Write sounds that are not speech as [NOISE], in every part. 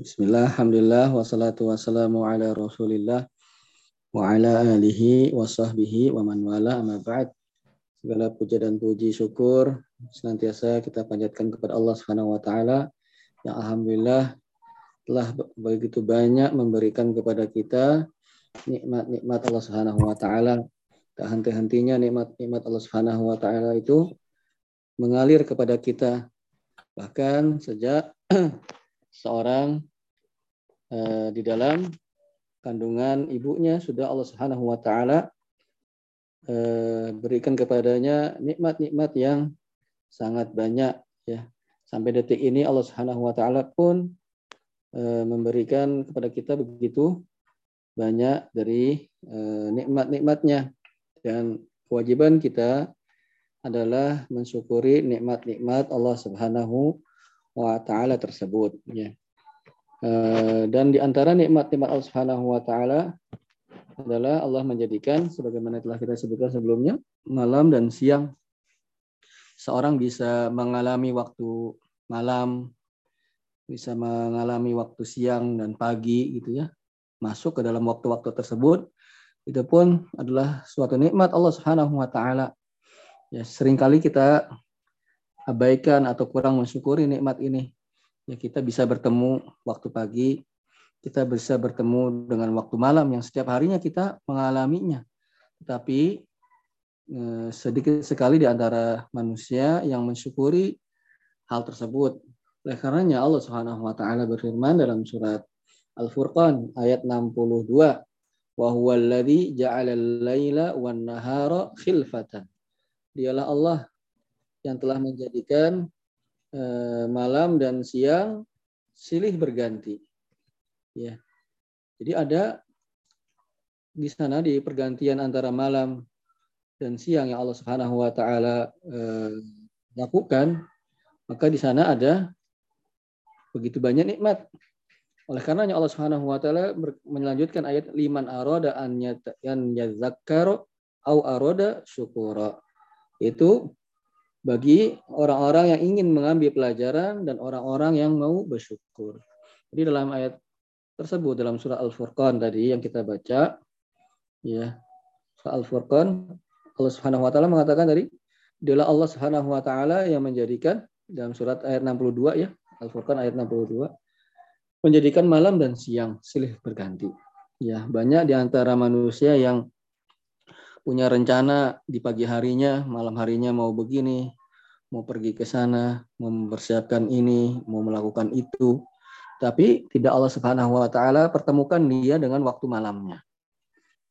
Bismillah, Alhamdulillah, wassalatu wassalamu ala rasulillah wa ala alihi wa sahbihi wa man wala amma ba'd. Segala puja dan puji syukur senantiasa kita panjatkan kepada Allah Subhanahu wa taala yang alhamdulillah telah begitu banyak memberikan kepada kita nikmat-nikmat Allah Subhanahu wa taala. Tak henti-hentinya nikmat-nikmat Allah Subhanahu wa taala itu mengalir kepada kita. Bahkan sejak [CLEARS THROAT] seorang di dalam kandungan ibunya sudah Allah Subhanahu wa taala uh, berikan kepadanya nikmat-nikmat yang sangat banyak ya. Sampai detik ini Allah Subhanahu wa taala pun uh, memberikan kepada kita begitu banyak dari nikmat-nikmatnya dan kewajiban kita adalah mensyukuri nikmat-nikmat Allah Subhanahu wa taala tersebut ya. Uh, dan di antara nikmat-nikmat Allah Subhanahu wa taala adalah Allah menjadikan sebagaimana telah kita sebutkan sebelumnya malam dan siang. Seorang bisa mengalami waktu malam bisa mengalami waktu siang dan pagi gitu ya masuk ke dalam waktu-waktu tersebut. Itu pun adalah suatu nikmat Allah Subhanahu wa taala. Ya sering kali kita abaikan atau kurang mensyukuri nikmat ini. Ya kita bisa bertemu waktu pagi, kita bisa bertemu dengan waktu malam yang setiap harinya kita mengalaminya. Tetapi eh, sedikit sekali di antara manusia yang mensyukuri hal tersebut. Oleh karenanya Allah Subhanahu wa taala berfirman dalam surat Al-Furqan ayat 62, "Wa huwallazi ja'ala al-laila wan-nahara khilfatan." Dialah Allah yang telah menjadikan malam dan siang silih berganti. Ya. Jadi ada di sana di pergantian antara malam dan siang yang Allah Subhanahu wa taala eh, lakukan, maka di sana ada begitu banyak nikmat. Oleh karenanya Allah Subhanahu wa taala melanjutkan ayat liman arada an yazakkaru au arada syukura. Itu bagi orang-orang yang ingin mengambil pelajaran dan orang-orang yang mau bersyukur. Jadi dalam ayat tersebut dalam surah Al-Furqan tadi yang kita baca ya surah Al-Furqan Allah Subhanahu wa taala mengatakan tadi adalah Allah Subhanahu wa taala yang menjadikan dalam surat ayat 62 ya Al-Furqan ayat 62 menjadikan malam dan siang silih berganti. Ya, banyak di antara manusia yang punya rencana di pagi harinya, malam harinya mau begini, mau pergi ke sana, mempersiapkan ini, mau melakukan itu. Tapi tidak Allah Subhanahu wa taala pertemukan dia dengan waktu malamnya.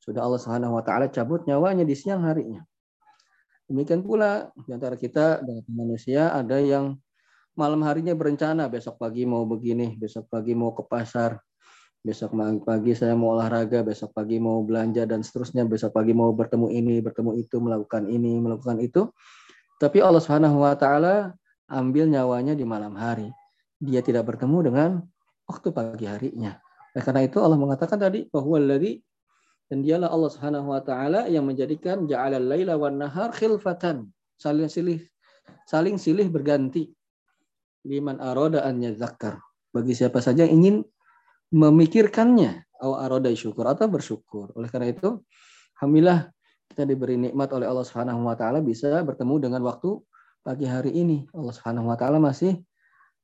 Sudah Allah Subhanahu wa taala cabut nyawanya di siang harinya. Demikian pula di antara kita dengan manusia ada yang malam harinya berencana besok pagi mau begini, besok pagi mau ke pasar, besok pagi saya mau olahraga, besok pagi mau belanja dan seterusnya, besok pagi mau bertemu ini, bertemu itu, melakukan ini, melakukan itu. Tapi Allah Subhanahu wa taala ambil nyawanya di malam hari. Dia tidak bertemu dengan waktu pagi harinya. Nah, karena itu Allah mengatakan tadi bahwa lagi dan dialah Allah Subhanahu wa taala yang menjadikan ja'alal laila wan nahar khilfatan. Saling silih saling silih berganti. Liman arada an. Bagi siapa saja yang ingin memikirkannya atau arodai syukur atau bersyukur. Oleh karena itu, alhamdulillah kita diberi nikmat oleh Allah Subhanahu wa taala bisa bertemu dengan waktu pagi hari ini. Allah Subhanahu wa taala masih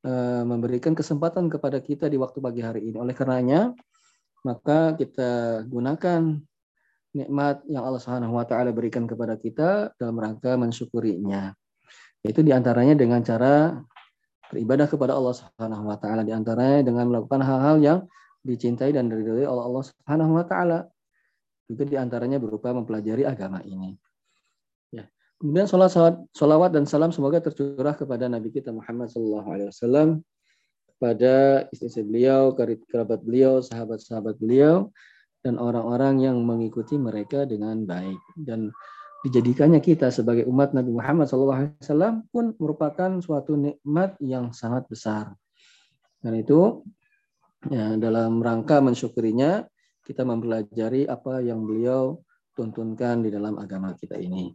uh, memberikan kesempatan kepada kita di waktu pagi hari ini. Oleh karenanya, maka kita gunakan nikmat yang Allah Subhanahu wa taala berikan kepada kita dalam rangka mensyukurinya. Itu di antaranya dengan cara beribadah kepada Allah Subhanahu wa taala di antaranya dengan melakukan hal-hal yang dicintai dan diridhoi oleh Allah Subhanahu wa taala. Juga di antaranya berupa mempelajari agama ini. Ya. Kemudian sholawat dan salam semoga tercurah kepada Nabi kita Muhammad Sallallahu Alaihi Wasallam, kepada istri beliau, kerabat beliau, sahabat-sahabat beliau, dan orang-orang yang mengikuti mereka dengan baik. Dan dijadikannya kita sebagai umat Nabi Muhammad SAW pun merupakan suatu nikmat yang sangat besar. Dan itu ya, dalam rangka mensyukurinya kita mempelajari apa yang beliau tuntunkan di dalam agama kita ini.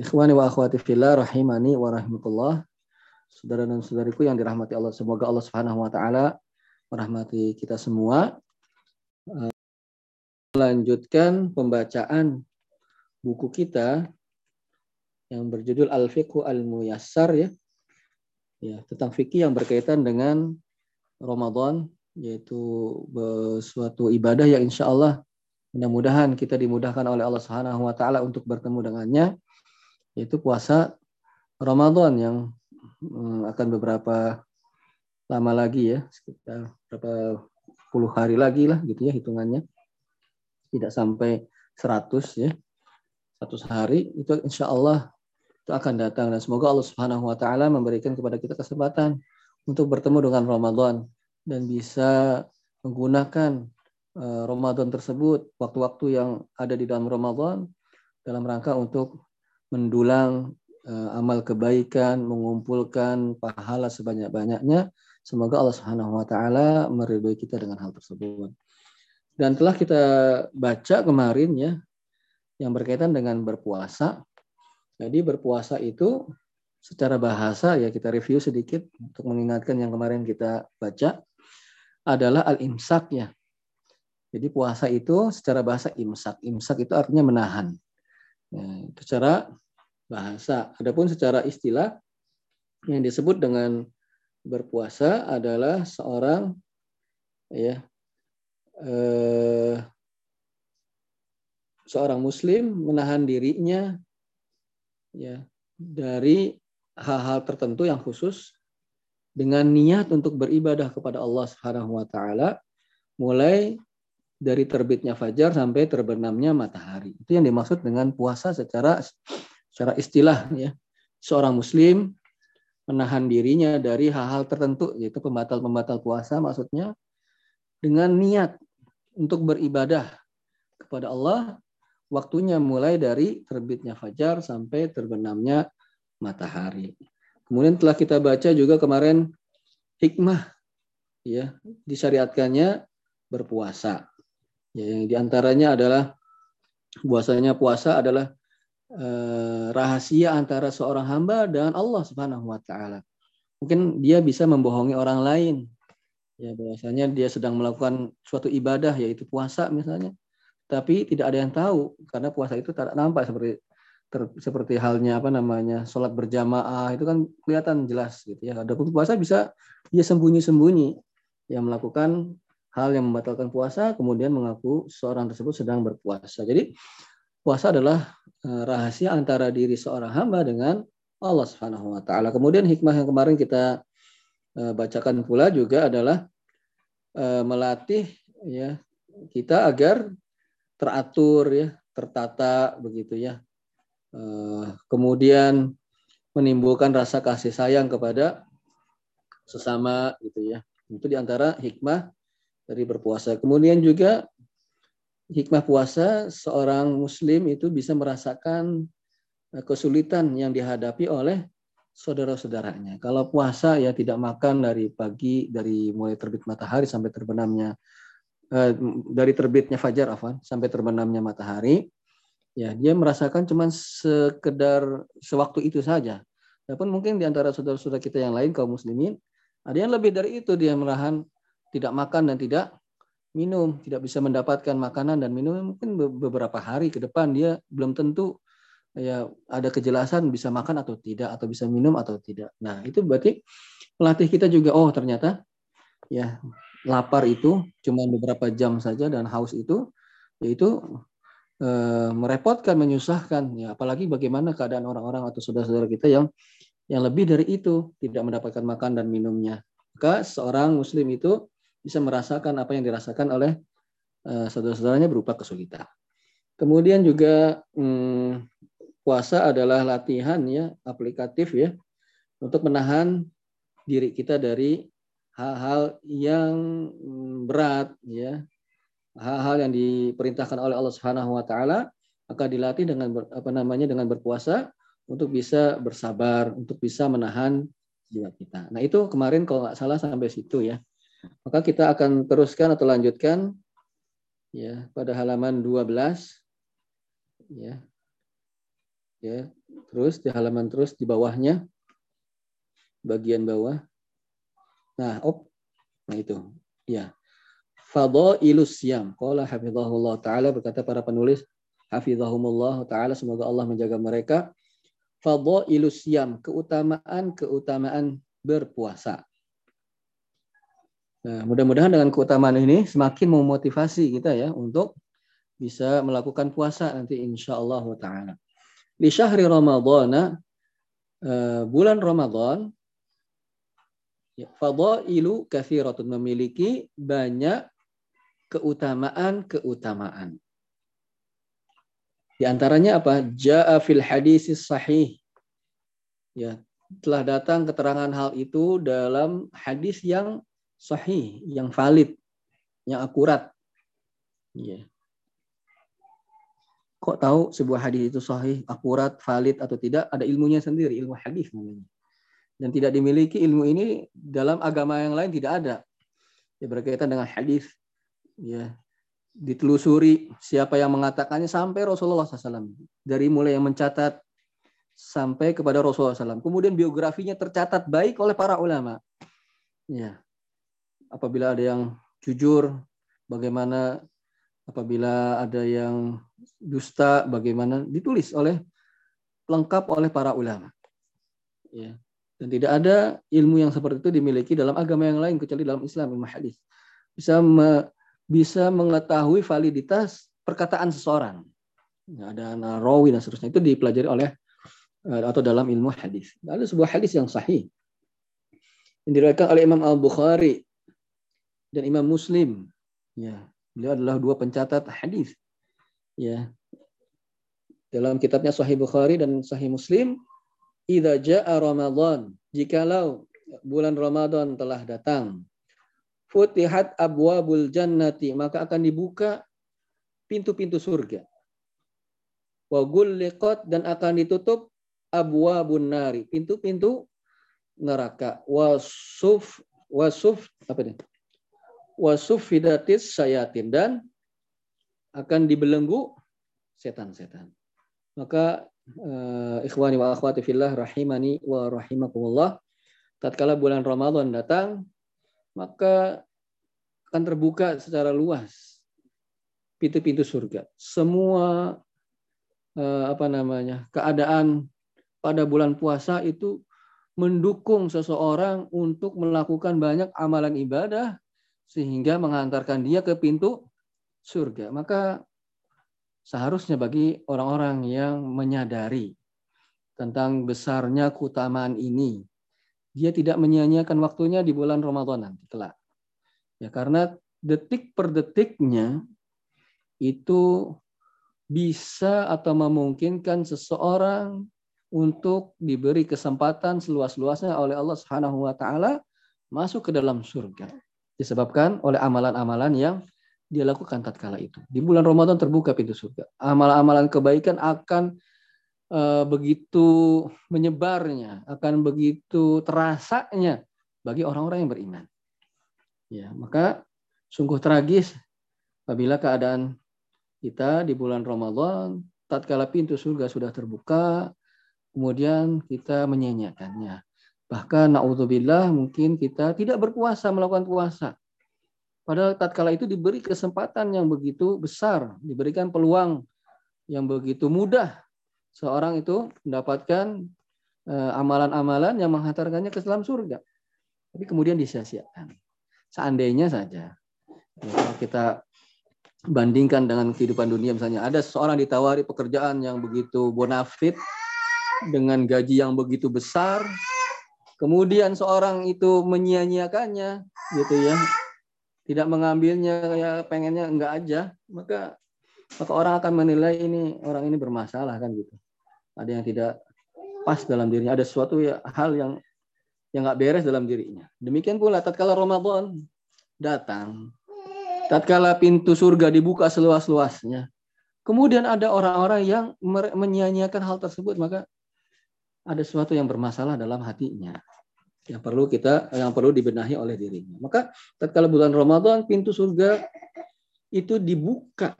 Ikhwani wa akhwati fillah rahimani wa rahmatullah. saudara dan saudariku yang dirahmati Allah. Semoga Allah Subhanahu wa taala merahmati kita semua. Melanjutkan pembacaan buku kita yang berjudul Al-Fiqhu Al-Muyassar ya. Ya, tentang fikih yang berkaitan dengan Ramadan yaitu suatu ibadah yang insya Allah mudah-mudahan kita dimudahkan oleh Allah Subhanahu wa taala untuk bertemu dengannya yaitu puasa Ramadan yang hmm, akan beberapa lama lagi ya sekitar berapa puluh hari lagi lah gitu ya hitungannya. Tidak sampai 100 ya 100 hari itu insya Allah itu akan datang. Dan semoga Allah Subhanahu wa taala memberikan kepada kita kesempatan untuk bertemu dengan Ramadan dan bisa menggunakan uh, Ramadan tersebut waktu-waktu yang ada di dalam Ramadan dalam rangka untuk mendulang uh, amal kebaikan, mengumpulkan pahala sebanyak-banyaknya. Semoga Allah Subhanahu wa taala meridhoi kita dengan hal tersebut. Dan telah kita baca kemarin ya yang berkaitan dengan berpuasa. Jadi berpuasa itu secara bahasa ya kita review sedikit untuk mengingatkan yang kemarin kita baca adalah al-imsak ya. Jadi puasa itu secara bahasa imsak. Imsak itu artinya menahan. Itu secara bahasa. Adapun secara istilah yang disebut dengan berpuasa adalah seorang ya eh, seorang muslim menahan dirinya ya dari hal-hal tertentu yang khusus dengan niat untuk beribadah kepada Allah Subhanahu wa taala mulai dari terbitnya fajar sampai terbenamnya matahari. Itu yang dimaksud dengan puasa secara secara istilah ya. Seorang muslim menahan dirinya dari hal-hal tertentu yaitu pembatal-pembatal puasa maksudnya dengan niat untuk beribadah kepada Allah waktunya mulai dari terbitnya fajar sampai terbenamnya matahari. Kemudian telah kita baca juga kemarin hikmah ya disyariatkannya berpuasa. Ya, yang di antaranya adalah puasanya puasa adalah eh, rahasia antara seorang hamba dengan Allah Subhanahu wa taala. Mungkin dia bisa membohongi orang lain. Ya bahwasanya dia sedang melakukan suatu ibadah yaitu puasa misalnya tapi tidak ada yang tahu karena puasa itu tidak nampak seperti ter, seperti halnya apa namanya sholat berjamaah itu kan kelihatan jelas gitu ya. Adapun puasa bisa dia sembunyi-sembunyi yang melakukan hal yang membatalkan puasa kemudian mengaku seorang tersebut sedang berpuasa. Jadi puasa adalah eh, rahasia antara diri seorang hamba dengan Allah Subhanahu wa taala. Kemudian hikmah yang kemarin kita eh, bacakan pula juga adalah eh, melatih ya kita agar teratur ya, tertata begitu ya. Eh, kemudian menimbulkan rasa kasih sayang kepada sesama gitu ya. Itu di antara hikmah dari berpuasa. Kemudian juga hikmah puasa seorang muslim itu bisa merasakan eh, kesulitan yang dihadapi oleh saudara-saudaranya. Kalau puasa ya tidak makan dari pagi dari mulai terbit matahari sampai terbenamnya Eh, dari terbitnya fajar afan sampai terbenamnya matahari ya dia merasakan cuma sekedar sewaktu itu saja. Walaupun mungkin di antara saudara-saudara kita yang lain kaum muslimin ada yang lebih dari itu dia merahan tidak makan dan tidak minum tidak bisa mendapatkan makanan dan minum. Mungkin beberapa hari ke depan dia belum tentu ya ada kejelasan bisa makan atau tidak atau bisa minum atau tidak. Nah itu berarti pelatih kita juga oh ternyata ya lapar itu cuma beberapa jam saja dan haus itu yaitu e, merepotkan, menyusahkan ya apalagi bagaimana keadaan orang-orang atau saudara-saudara kita yang yang lebih dari itu tidak mendapatkan makan dan minumnya. Maka seorang muslim itu bisa merasakan apa yang dirasakan oleh e, saudara-saudaranya berupa kesulitan. Kemudian juga hmm, puasa adalah latihan ya aplikatif ya untuk menahan diri kita dari hal-hal yang berat ya hal-hal yang diperintahkan oleh Allah Subhanahu wa taala maka dilatih dengan apa namanya dengan berpuasa untuk bisa bersabar untuk bisa menahan jiwa kita. Nah, itu kemarin kalau nggak salah sampai situ ya. Maka kita akan teruskan atau lanjutkan ya pada halaman 12 ya. Ya, terus di halaman terus di bawahnya bagian bawah. Nah, op. Nah itu. Ya. Fadailus siyam. Qala hafizahullah taala berkata para penulis hafizahumullah taala semoga Allah menjaga mereka. Fadailus siyam, keutamaan-keutamaan berpuasa. Nah, mudah-mudahan dengan keutamaan ini semakin memotivasi kita ya untuk bisa melakukan puasa nanti insya Allah taala. Di syahri Ramadhan uh, bulan Ramadan ya, fadailu kathiratun memiliki banyak keutamaan-keutamaan. Di antaranya apa? Ja'a fil hadis sahih. Ya, telah datang keterangan hal itu dalam hadis yang sahih, yang valid, yang akurat. Ya. Kok tahu sebuah hadis itu sahih, akurat, valid atau tidak? Ada ilmunya sendiri, ilmu hadis namanya. Dan tidak dimiliki ilmu ini dalam agama yang lain tidak ada. Ya berkaitan dengan hadis. Ya, ditelusuri siapa yang mengatakannya sampai Rasulullah SAW. Dari mulai yang mencatat sampai kepada Rasulullah SAW. Kemudian biografinya tercatat baik oleh para ulama. Ya, apabila ada yang jujur, bagaimana apabila ada yang dusta, bagaimana ditulis oleh lengkap oleh para ulama. Ya. Dan tidak ada ilmu yang seperti itu dimiliki dalam agama yang lain kecuali dalam Islam ilmu hadis. Bisa bisa mengetahui validitas perkataan seseorang. Ya, ada narawi dan seterusnya itu dipelajari oleh eh, atau dalam ilmu hadis. Ada sebuah hadis yang sahih yang diriwayatkan oleh Imam Al Bukhari dan Imam Muslim. Ya, beliau adalah dua pencatat hadis. Ya. Dalam kitabnya Sahih Bukhari dan Sahih Muslim, "Idza jaa Ramadan", jikalau bulan Ramadan telah datang, futihat abwabul jannati, maka akan dibuka pintu-pintu surga. Wa gulliqat dan akan ditutup abwabun nari, pintu-pintu neraka. Wasuf wasuf apa ini? wasufidatis sayatin dan akan dibelenggu setan-setan. Maka uh, ikhwani wa akhwati fillah rahimani wa rahimakumullah tatkala bulan Ramadan datang maka akan terbuka secara luas pintu-pintu surga. Semua uh, apa namanya? keadaan pada bulan puasa itu mendukung seseorang untuk melakukan banyak amalan ibadah sehingga mengantarkan dia ke pintu surga. Maka seharusnya bagi orang-orang yang menyadari tentang besarnya keutamaan ini, dia tidak menyia-nyiakan waktunya di bulan Ramadan nanti kelak. Ya karena detik per detiknya itu bisa atau memungkinkan seseorang untuk diberi kesempatan seluas-luasnya oleh Allah Subhanahu wa taala masuk ke dalam surga disebabkan oleh amalan-amalan yang dia lakukan tatkala itu. Di bulan Ramadan terbuka pintu surga. Amalan-amalan kebaikan akan uh, begitu menyebarnya, akan begitu terasanya bagi orang-orang yang beriman. Ya, maka sungguh tragis apabila keadaan kita di bulan Ramadan tatkala pintu surga sudah terbuka, kemudian kita menyanyiakannya. Bahkan naudzubillah mungkin kita tidak berpuasa melakukan puasa. Padahal tatkala itu diberi kesempatan yang begitu besar, diberikan peluang yang begitu mudah seorang itu mendapatkan eh, amalan-amalan yang menghantarkannya ke dalam surga. Tapi kemudian disia-siakan. Seandainya saja ya, kalau kita bandingkan dengan kehidupan dunia misalnya ada seorang ditawari pekerjaan yang begitu bonafit dengan gaji yang begitu besar kemudian seorang itu menyia-nyiakannya gitu ya tidak mengambilnya kayak pengennya enggak aja maka maka orang akan menilai ini orang ini bermasalah kan gitu. Ada yang tidak pas dalam dirinya. Ada sesuatu ya, hal yang yang nggak beres dalam dirinya. Demikian pula tatkala Ramadan datang tatkala pintu surga dibuka seluas-luasnya kemudian ada orang-orang yang menyia-nyiakan hal tersebut maka ada sesuatu yang bermasalah dalam hatinya. Yang perlu kita yang perlu dibenahi oleh dirinya. Maka tatkala bulan Ramadan pintu surga itu dibuka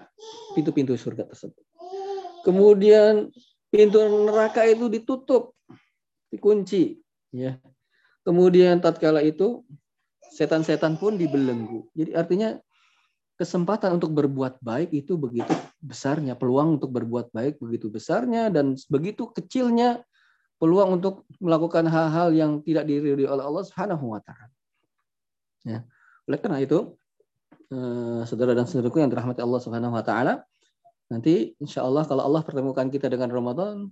pintu-pintu surga tersebut. Kemudian pintu neraka itu ditutup, dikunci, ya. Kemudian tatkala itu setan-setan pun dibelenggu. Jadi artinya kesempatan untuk berbuat baik itu begitu besarnya, peluang untuk berbuat baik begitu besarnya dan begitu kecilnya peluang untuk melakukan hal-hal yang tidak diridhoi oleh Allah taala. Ya. Oleh karena itu, eh, saudara dan saudaraku yang dirahmati Allah Subhanahu wa taala, nanti insya Allah kalau Allah pertemukan kita dengan Ramadan,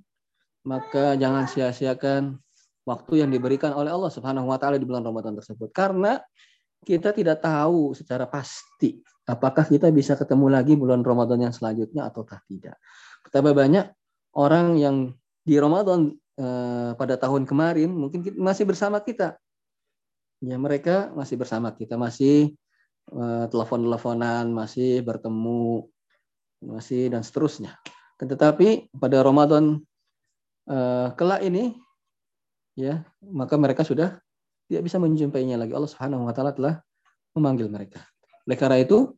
maka jangan sia-siakan waktu yang diberikan oleh Allah Subhanahu wa taala di bulan Ramadan tersebut. Karena kita tidak tahu secara pasti apakah kita bisa ketemu lagi bulan Ramadan yang selanjutnya ataukah tidak. Betapa banyak orang yang di Ramadan eh, pada tahun kemarin mungkin masih bersama kita. Ya, mereka masih bersama kita, masih telepon-teleponan, masih bertemu, masih dan seterusnya. Tetapi pada Ramadan eh, kelak ini ya, maka mereka sudah tidak bisa menjumpainya lagi. Allah Subhanahu wa taala telah memanggil mereka. Oleh karena itu,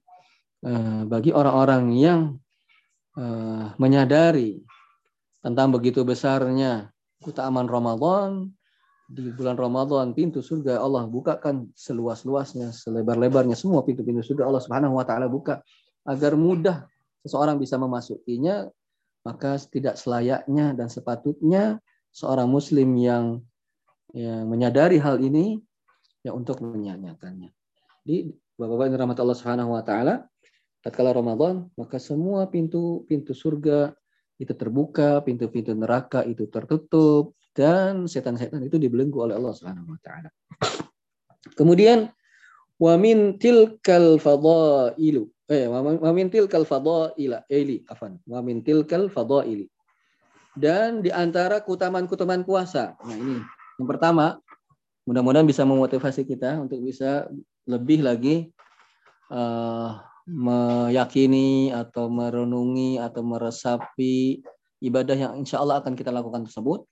eh, bagi orang-orang yang eh, menyadari tentang begitu besarnya keutamaan Ramadan, di bulan Ramadan pintu surga Allah bukakan seluas-luasnya, selebar-lebarnya semua pintu-pintu surga Allah Subhanahu wa taala buka agar mudah seseorang bisa memasukinya, maka tidak selayaknya dan sepatutnya seorang muslim yang ya, menyadari hal ini ya untuk menyanyikannya. Di Bapak-bapak yang rahmat Allah Subhanahu wa taala, tatkala Ramadan, maka semua pintu pintu surga itu terbuka, pintu-pintu neraka itu tertutup dan setan-setan itu dibelenggu oleh Allah Subhanahu wa taala. Kemudian wa min tilkal fadailu eh wa min tilkal fadaila eli afan wa min tilkal fadaili dan di antara keutamaan-keutamaan puasa. Nah ini yang pertama, mudah-mudahan bisa memotivasi kita untuk bisa lebih lagi uh, meyakini atau merenungi atau meresapi ibadah yang insya Allah akan kita lakukan tersebut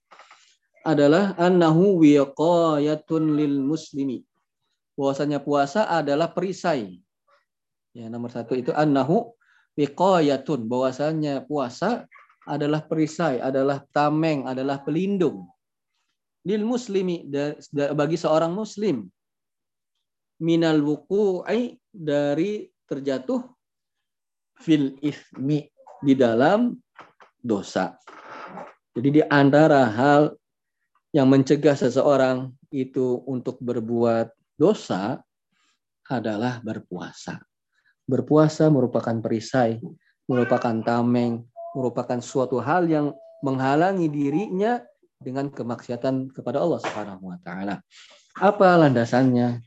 adalah annahu wiqayatun lil muslimi. Bahwasanya puasa adalah perisai. Ya, nomor satu itu annahu wiqayatun. Bahwasanya puasa adalah perisai, adalah tameng, adalah pelindung lil muslimi bagi seorang muslim minal wuku'i dari terjatuh fil ismi di dalam dosa. Jadi di antara hal yang mencegah seseorang itu untuk berbuat dosa adalah berpuasa. Berpuasa merupakan perisai, merupakan tameng, merupakan suatu hal yang menghalangi dirinya dengan kemaksiatan kepada Allah Subhanahu wa taala. Apa landasannya?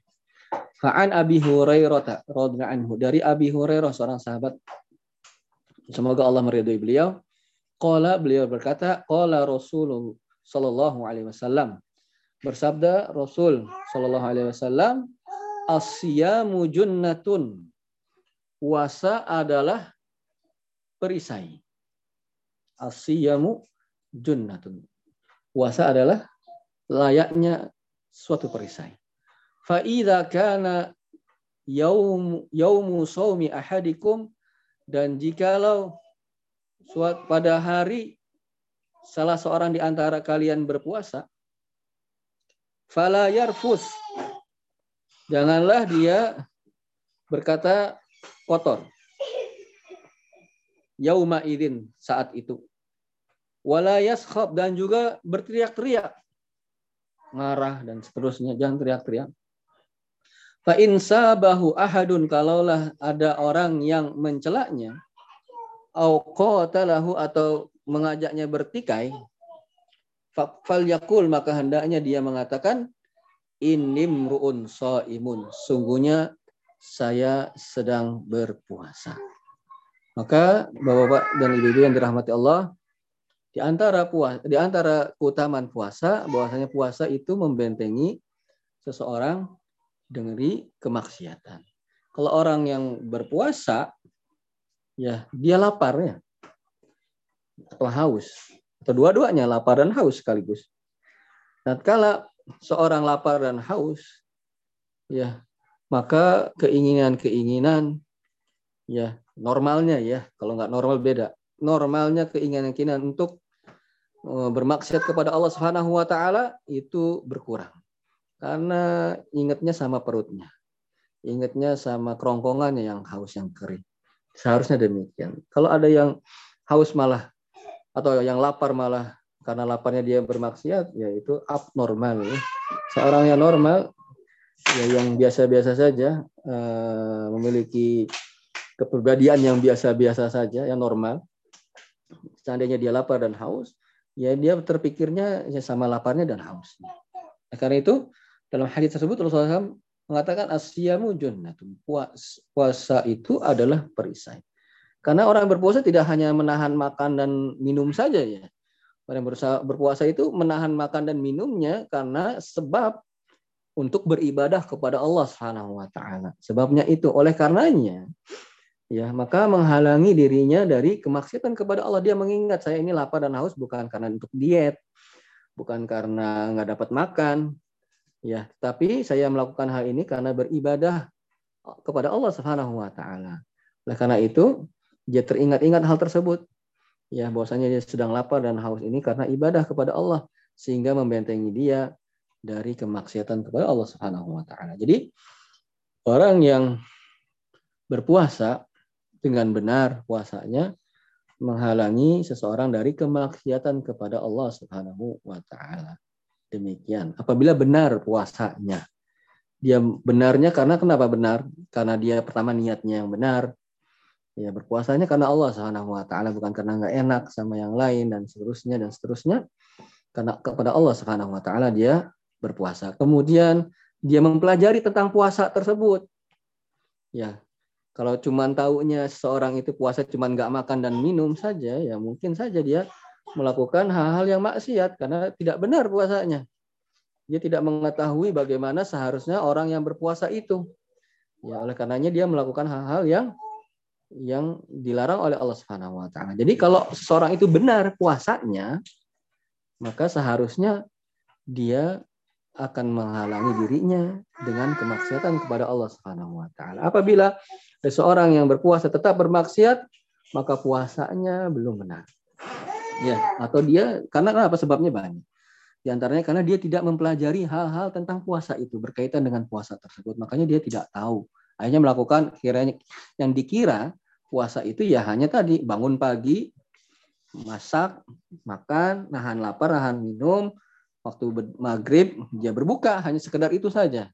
Fa'an Abi Hurairah dari Abi Hurairah seorang sahabat semoga Allah meridhai beliau qala beliau berkata qala Rasulullah sallallahu alaihi wasallam. Bersabda Rasul sallallahu alaihi wasallam asyamu junnatun. Puasa adalah perisai. Asyamu junnatun. Puasa adalah layaknya suatu perisai. Fa'idha kana yaum yaumu saumi ahadikum dan jikalau suat pada hari salah seorang di antara kalian berpuasa fala yarfus. Janganlah dia berkata kotor. Yauma idin saat itu. Wala yaskhab dan juga berteriak-teriak. Marah dan seterusnya jangan teriak-teriak. Fa in sabahu ahadun kalaulah ada orang yang mencelaknya au qatalahu atau mengajaknya bertikai fal yakul maka hendaknya dia mengatakan inim ruun imun sungguhnya saya sedang berpuasa. Maka bapak-bapak dan ibu-ibu yang dirahmati Allah di antara puasa, di antara keutamaan puasa, bahwasanya puasa itu membentengi seseorang dari kemaksiatan. Kalau orang yang berpuasa, ya dia lapar ya, atau haus, atau dua-duanya lapar dan haus sekaligus. Nah, kalau seorang lapar dan haus, ya maka keinginan-keinginan, ya normalnya ya, kalau nggak normal beda. Normalnya keinginan-keinginan untuk Eh, bermaksiat kepada Allah Subhanahu wa taala itu berkurang. Karena ingatnya sama perutnya. Ingatnya sama kerongkongannya yang haus, yang kering. Seharusnya demikian. Kalau ada yang haus malah, atau yang lapar malah karena laparnya dia bermaksiat, ya itu abnormal. Seorang yang normal, ya yang biasa-biasa saja, uh, memiliki kepribadian yang biasa-biasa saja, yang normal. Seandainya dia lapar dan haus, ya dia terpikirnya ya sama laparnya dan hausnya. Nah, karena itu dalam hadis tersebut Rasulullah mengatakan asyamu junnatun. Puasa itu adalah perisai. Karena orang berpuasa tidak hanya menahan makan dan minum saja ya. Orang yang berpuasa itu menahan makan dan minumnya karena sebab untuk beribadah kepada Allah Subhanahu wa taala. Sebabnya itu oleh karenanya ya maka menghalangi dirinya dari kemaksiatan kepada Allah dia mengingat saya ini lapar dan haus bukan karena untuk diet bukan karena nggak dapat makan Ya, tapi saya melakukan hal ini karena beribadah kepada Allah Subhanahu wa taala. Oleh karena itu, dia teringat-ingat hal tersebut. Ya, bahwasanya dia sedang lapar dan haus ini karena ibadah kepada Allah sehingga membentengi dia dari kemaksiatan kepada Allah Subhanahu wa taala. Jadi, orang yang berpuasa dengan benar puasanya menghalangi seseorang dari kemaksiatan kepada Allah Subhanahu wa taala. Demikian. Apabila benar puasanya. Dia benarnya karena kenapa benar? Karena dia pertama niatnya yang benar. Ya berpuasanya karena Allah Subhanahu wa taala bukan karena nggak enak sama yang lain dan seterusnya dan seterusnya. Karena kepada Allah Subhanahu wa taala dia berpuasa. Kemudian dia mempelajari tentang puasa tersebut. Ya, kalau cuma tahunya seorang itu puasa cuma nggak makan dan minum saja, ya mungkin saja dia melakukan hal-hal yang maksiat karena tidak benar puasanya. Dia tidak mengetahui bagaimana seharusnya orang yang berpuasa itu. Ya, oleh karenanya dia melakukan hal-hal yang yang dilarang oleh Allah Subhanahu wa taala. Jadi kalau seseorang itu benar puasanya, maka seharusnya dia akan menghalangi dirinya dengan kemaksiatan kepada Allah Subhanahu wa taala. Apabila seseorang yang berpuasa tetap bermaksiat, maka puasanya belum benar. Ya atau dia karena apa sebabnya banyak. Di antaranya karena dia tidak mempelajari hal-hal tentang puasa itu berkaitan dengan puasa tersebut. Makanya dia tidak tahu. Akhirnya melakukan kiranya yang dikira puasa itu ya hanya tadi bangun pagi masak makan nahan lapar nahan minum waktu maghrib dia berbuka hanya sekedar itu saja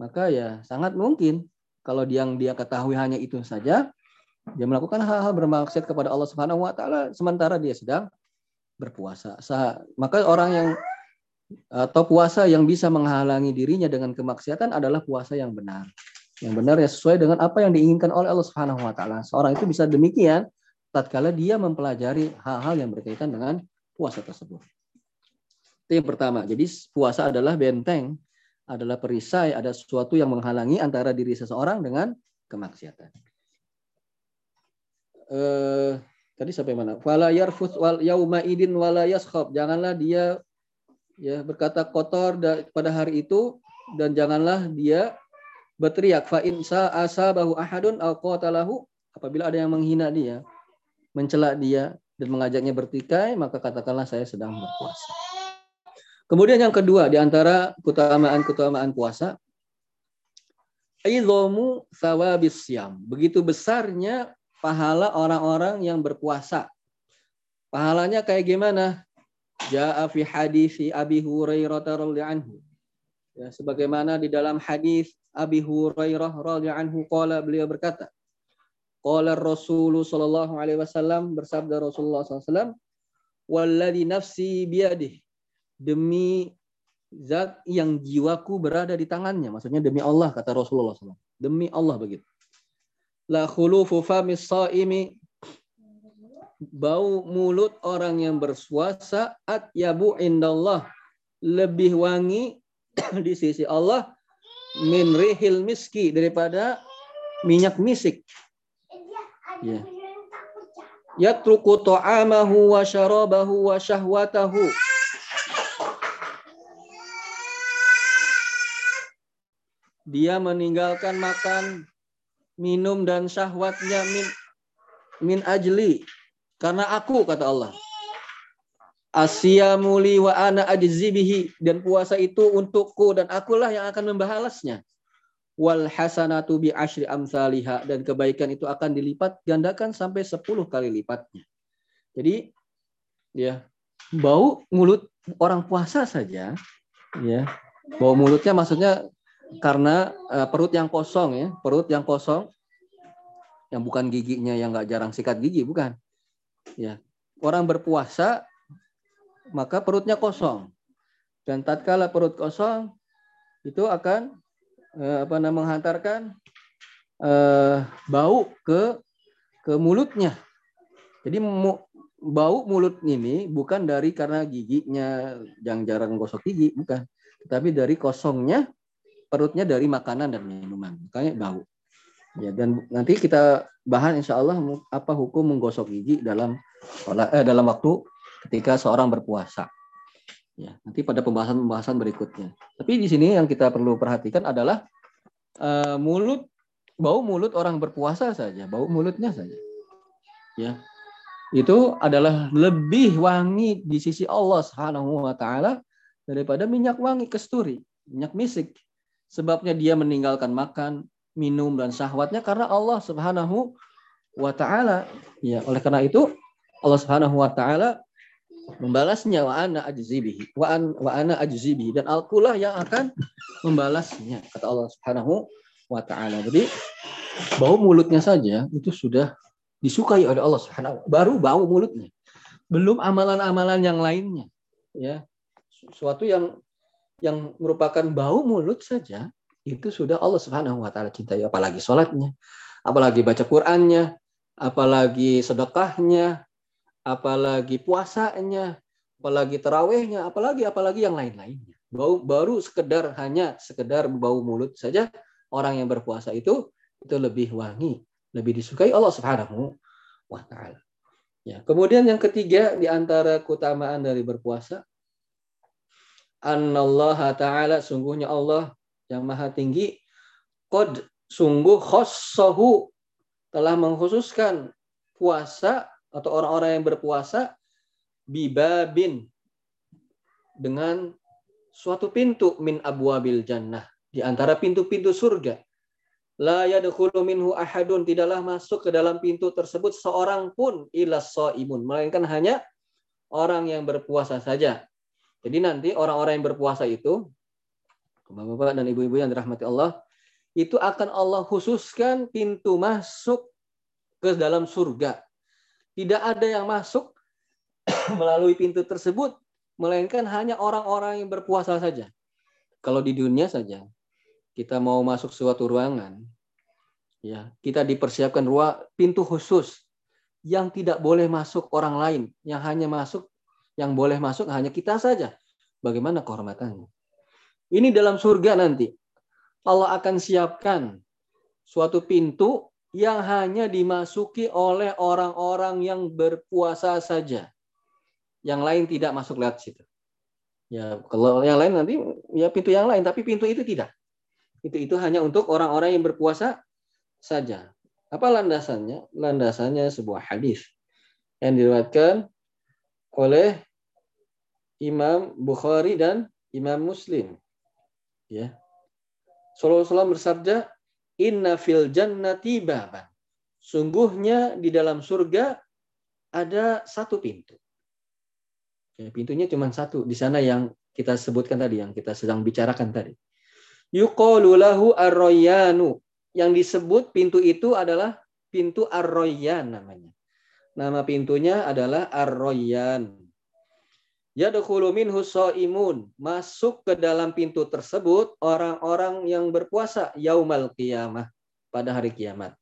maka ya sangat mungkin kalau yang dia ketahui hanya itu saja dia melakukan hal-hal bermaksud kepada Allah Subhanahu wa taala sementara dia sedang berpuasa. Maka orang yang atau puasa yang bisa menghalangi dirinya dengan kemaksiatan adalah puasa yang benar. Yang benar ya sesuai dengan apa yang diinginkan oleh Allah Subhanahu wa taala. Seorang itu bisa demikian tatkala dia mempelajari hal-hal yang berkaitan dengan puasa tersebut. Itu yang pertama. Jadi puasa adalah benteng, adalah perisai, ada sesuatu yang menghalangi antara diri seseorang dengan kemaksiatan. Eh, tadi sampai mana? Fala yarfus wal yauma idin wala yaskhab. Janganlah dia ya berkata kotor pada hari itu dan janganlah dia berteriak fa in sa asabahu ahadun aw qatalahu apabila ada yang menghina dia, mencela dia dan mengajaknya bertikai, maka katakanlah saya sedang berpuasa. Kemudian yang kedua di antara keutamaan-keutamaan puasa idzamu thawabis siam. Begitu besarnya pahala orang-orang yang berpuasa. Pahalanya kayak gimana? Ja'a fi hadis Abi Hurairah radhiyallahu anhu. Ya, sebagaimana di dalam hadis Abi Hurairah radhiyallahu anhu qala beliau berkata, qala Rasulullah sallallahu alaihi wasallam bersabda Rasulullah sallallahu "Walladzi nafsi biyadih." Demi zat yang jiwaku berada di tangannya. Maksudnya demi Allah kata Rasulullah SAW. Demi Allah begitu la khulufu famis saimi bau mulut orang yang berpuasa at yabu indallah lebih wangi [COUGHS] di sisi Allah min rihil miski daripada minyak misik. Ya. Yatruku ta'amahu wa syarabahu wa syahwatahu. Dia meninggalkan makan, minum dan syahwatnya min min ajli karena aku kata Allah Asyamuli wa ana ajzibihi dan puasa itu untukku dan akulah yang akan membalasnya. Wal hasanatu bi asyri amsalihha dan kebaikan itu akan dilipat gandakan sampai 10 kali lipatnya. Jadi ya bau mulut orang puasa saja ya. Bau mulutnya maksudnya karena uh, perut yang kosong ya, perut yang kosong yang bukan giginya yang nggak jarang sikat gigi bukan. Ya. Orang berpuasa maka perutnya kosong. Dan tatkala perut kosong itu akan eh, apa namanya menghantarkan eh, bau ke ke mulutnya. Jadi mu, bau mulut ini bukan dari karena giginya yang jarang gosok gigi, bukan. Tapi dari kosongnya perutnya dari makanan dan minuman. Makanya bau. Ya, dan nanti kita bahas insya Allah apa hukum menggosok gigi dalam eh, dalam waktu ketika seorang berpuasa. Ya, nanti pada pembahasan-pembahasan berikutnya. Tapi di sini yang kita perlu perhatikan adalah uh, mulut bau mulut orang berpuasa saja, bau mulutnya saja. Ya. Itu adalah lebih wangi di sisi Allah Subhanahu wa taala daripada minyak wangi kesturi, minyak misik. Sebabnya dia meninggalkan makan, minum dan syahwatnya karena Allah Subhanahu wa taala. Ya, oleh karena itu Allah Subhanahu wa taala membalasnya wa ana ajzibihi wa an wa ana ajzibihi dan akulah yang akan membalasnya kata Allah Subhanahu wa taala. Jadi bau mulutnya saja itu sudah disukai oleh Allah Subhanahu baru bau mulutnya. Belum amalan-amalan yang lainnya. Ya. Suatu yang yang merupakan bau mulut saja itu sudah Allah Subhanahu wa taala cintai apalagi sholatnya, apalagi baca Qur'annya, apalagi sedekahnya, apalagi puasanya, apalagi terawihnya, apalagi apalagi yang lain-lainnya. Bau baru sekedar hanya sekedar bau mulut saja orang yang berpuasa itu itu lebih wangi, lebih disukai Allah Subhanahu wa taala. Ya, kemudian yang ketiga di antara keutamaan dari berpuasa Anallaha ta'ala sungguhnya Allah yang maha tinggi qad sungguh khossahu telah mengkhususkan puasa atau orang-orang yang berpuasa bibabin dengan suatu pintu min abwabil jannah di antara pintu-pintu surga. La yadkhulu minhu ahadun tidaklah masuk ke dalam pintu tersebut seorang pun illa imun melainkan hanya orang yang berpuasa saja. Jadi nanti orang-orang yang berpuasa itu Bapak-bapak dan ibu-ibu yang dirahmati Allah itu akan Allah khususkan pintu masuk ke dalam surga tidak ada yang masuk [COUGHS] melalui pintu tersebut, melainkan hanya orang-orang yang berpuasa saja. Kalau di dunia saja, kita mau masuk suatu ruangan, ya kita dipersiapkan ruang pintu khusus yang tidak boleh masuk orang lain, yang hanya masuk, yang boleh masuk hanya kita saja. Bagaimana kehormatannya? Ini dalam surga nanti. Allah akan siapkan suatu pintu yang hanya dimasuki oleh orang-orang yang berpuasa saja. Yang lain tidak masuk lewat situ. Ya, kalau yang lain nanti ya pintu yang lain, tapi pintu itu tidak. Itu itu hanya untuk orang-orang yang berpuasa saja. Apa landasannya? Landasannya sebuah hadis yang diriwayatkan oleh Imam Bukhari dan Imam Muslim. Ya. Sallallahu bersabda, Inna fil jannati baban. Sungguhnya di dalam surga ada satu pintu. Ya, pintunya cuma satu. Di sana yang kita sebutkan tadi, yang kita sedang bicarakan tadi. Yuqalu lahu arroyanu. Yang disebut pintu itu adalah pintu arroyan namanya. Nama pintunya adalah arroyan. Yadkhulu minhu imun Masuk ke dalam pintu tersebut orang-orang yang berpuasa yaumal qiyamah pada hari kiamat.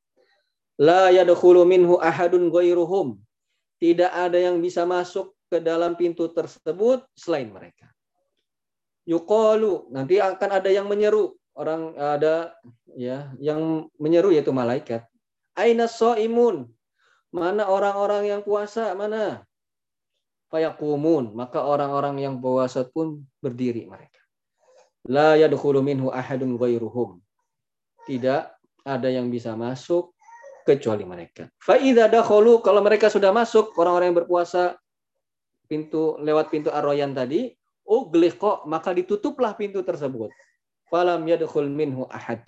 La yadkhulu minhu ahadun ghairuhum. Tidak ada yang bisa masuk ke dalam pintu tersebut selain mereka. Yuqalu, nanti akan ada yang menyeru. Orang ada ya yang menyeru yaitu malaikat. Aina imun Mana orang-orang yang puasa? Mana? Fayaqumun maka orang-orang yang puasa pun berdiri mereka la yadkhulu minhu ahadun ghairuhum tidak ada yang bisa masuk kecuali mereka fa idza dakhalu kalau mereka sudah masuk orang-orang yang berpuasa pintu lewat pintu arroyan tadi, ugliqa maka ditutuplah pintu tersebut. Falam yadkhul minhu ahad.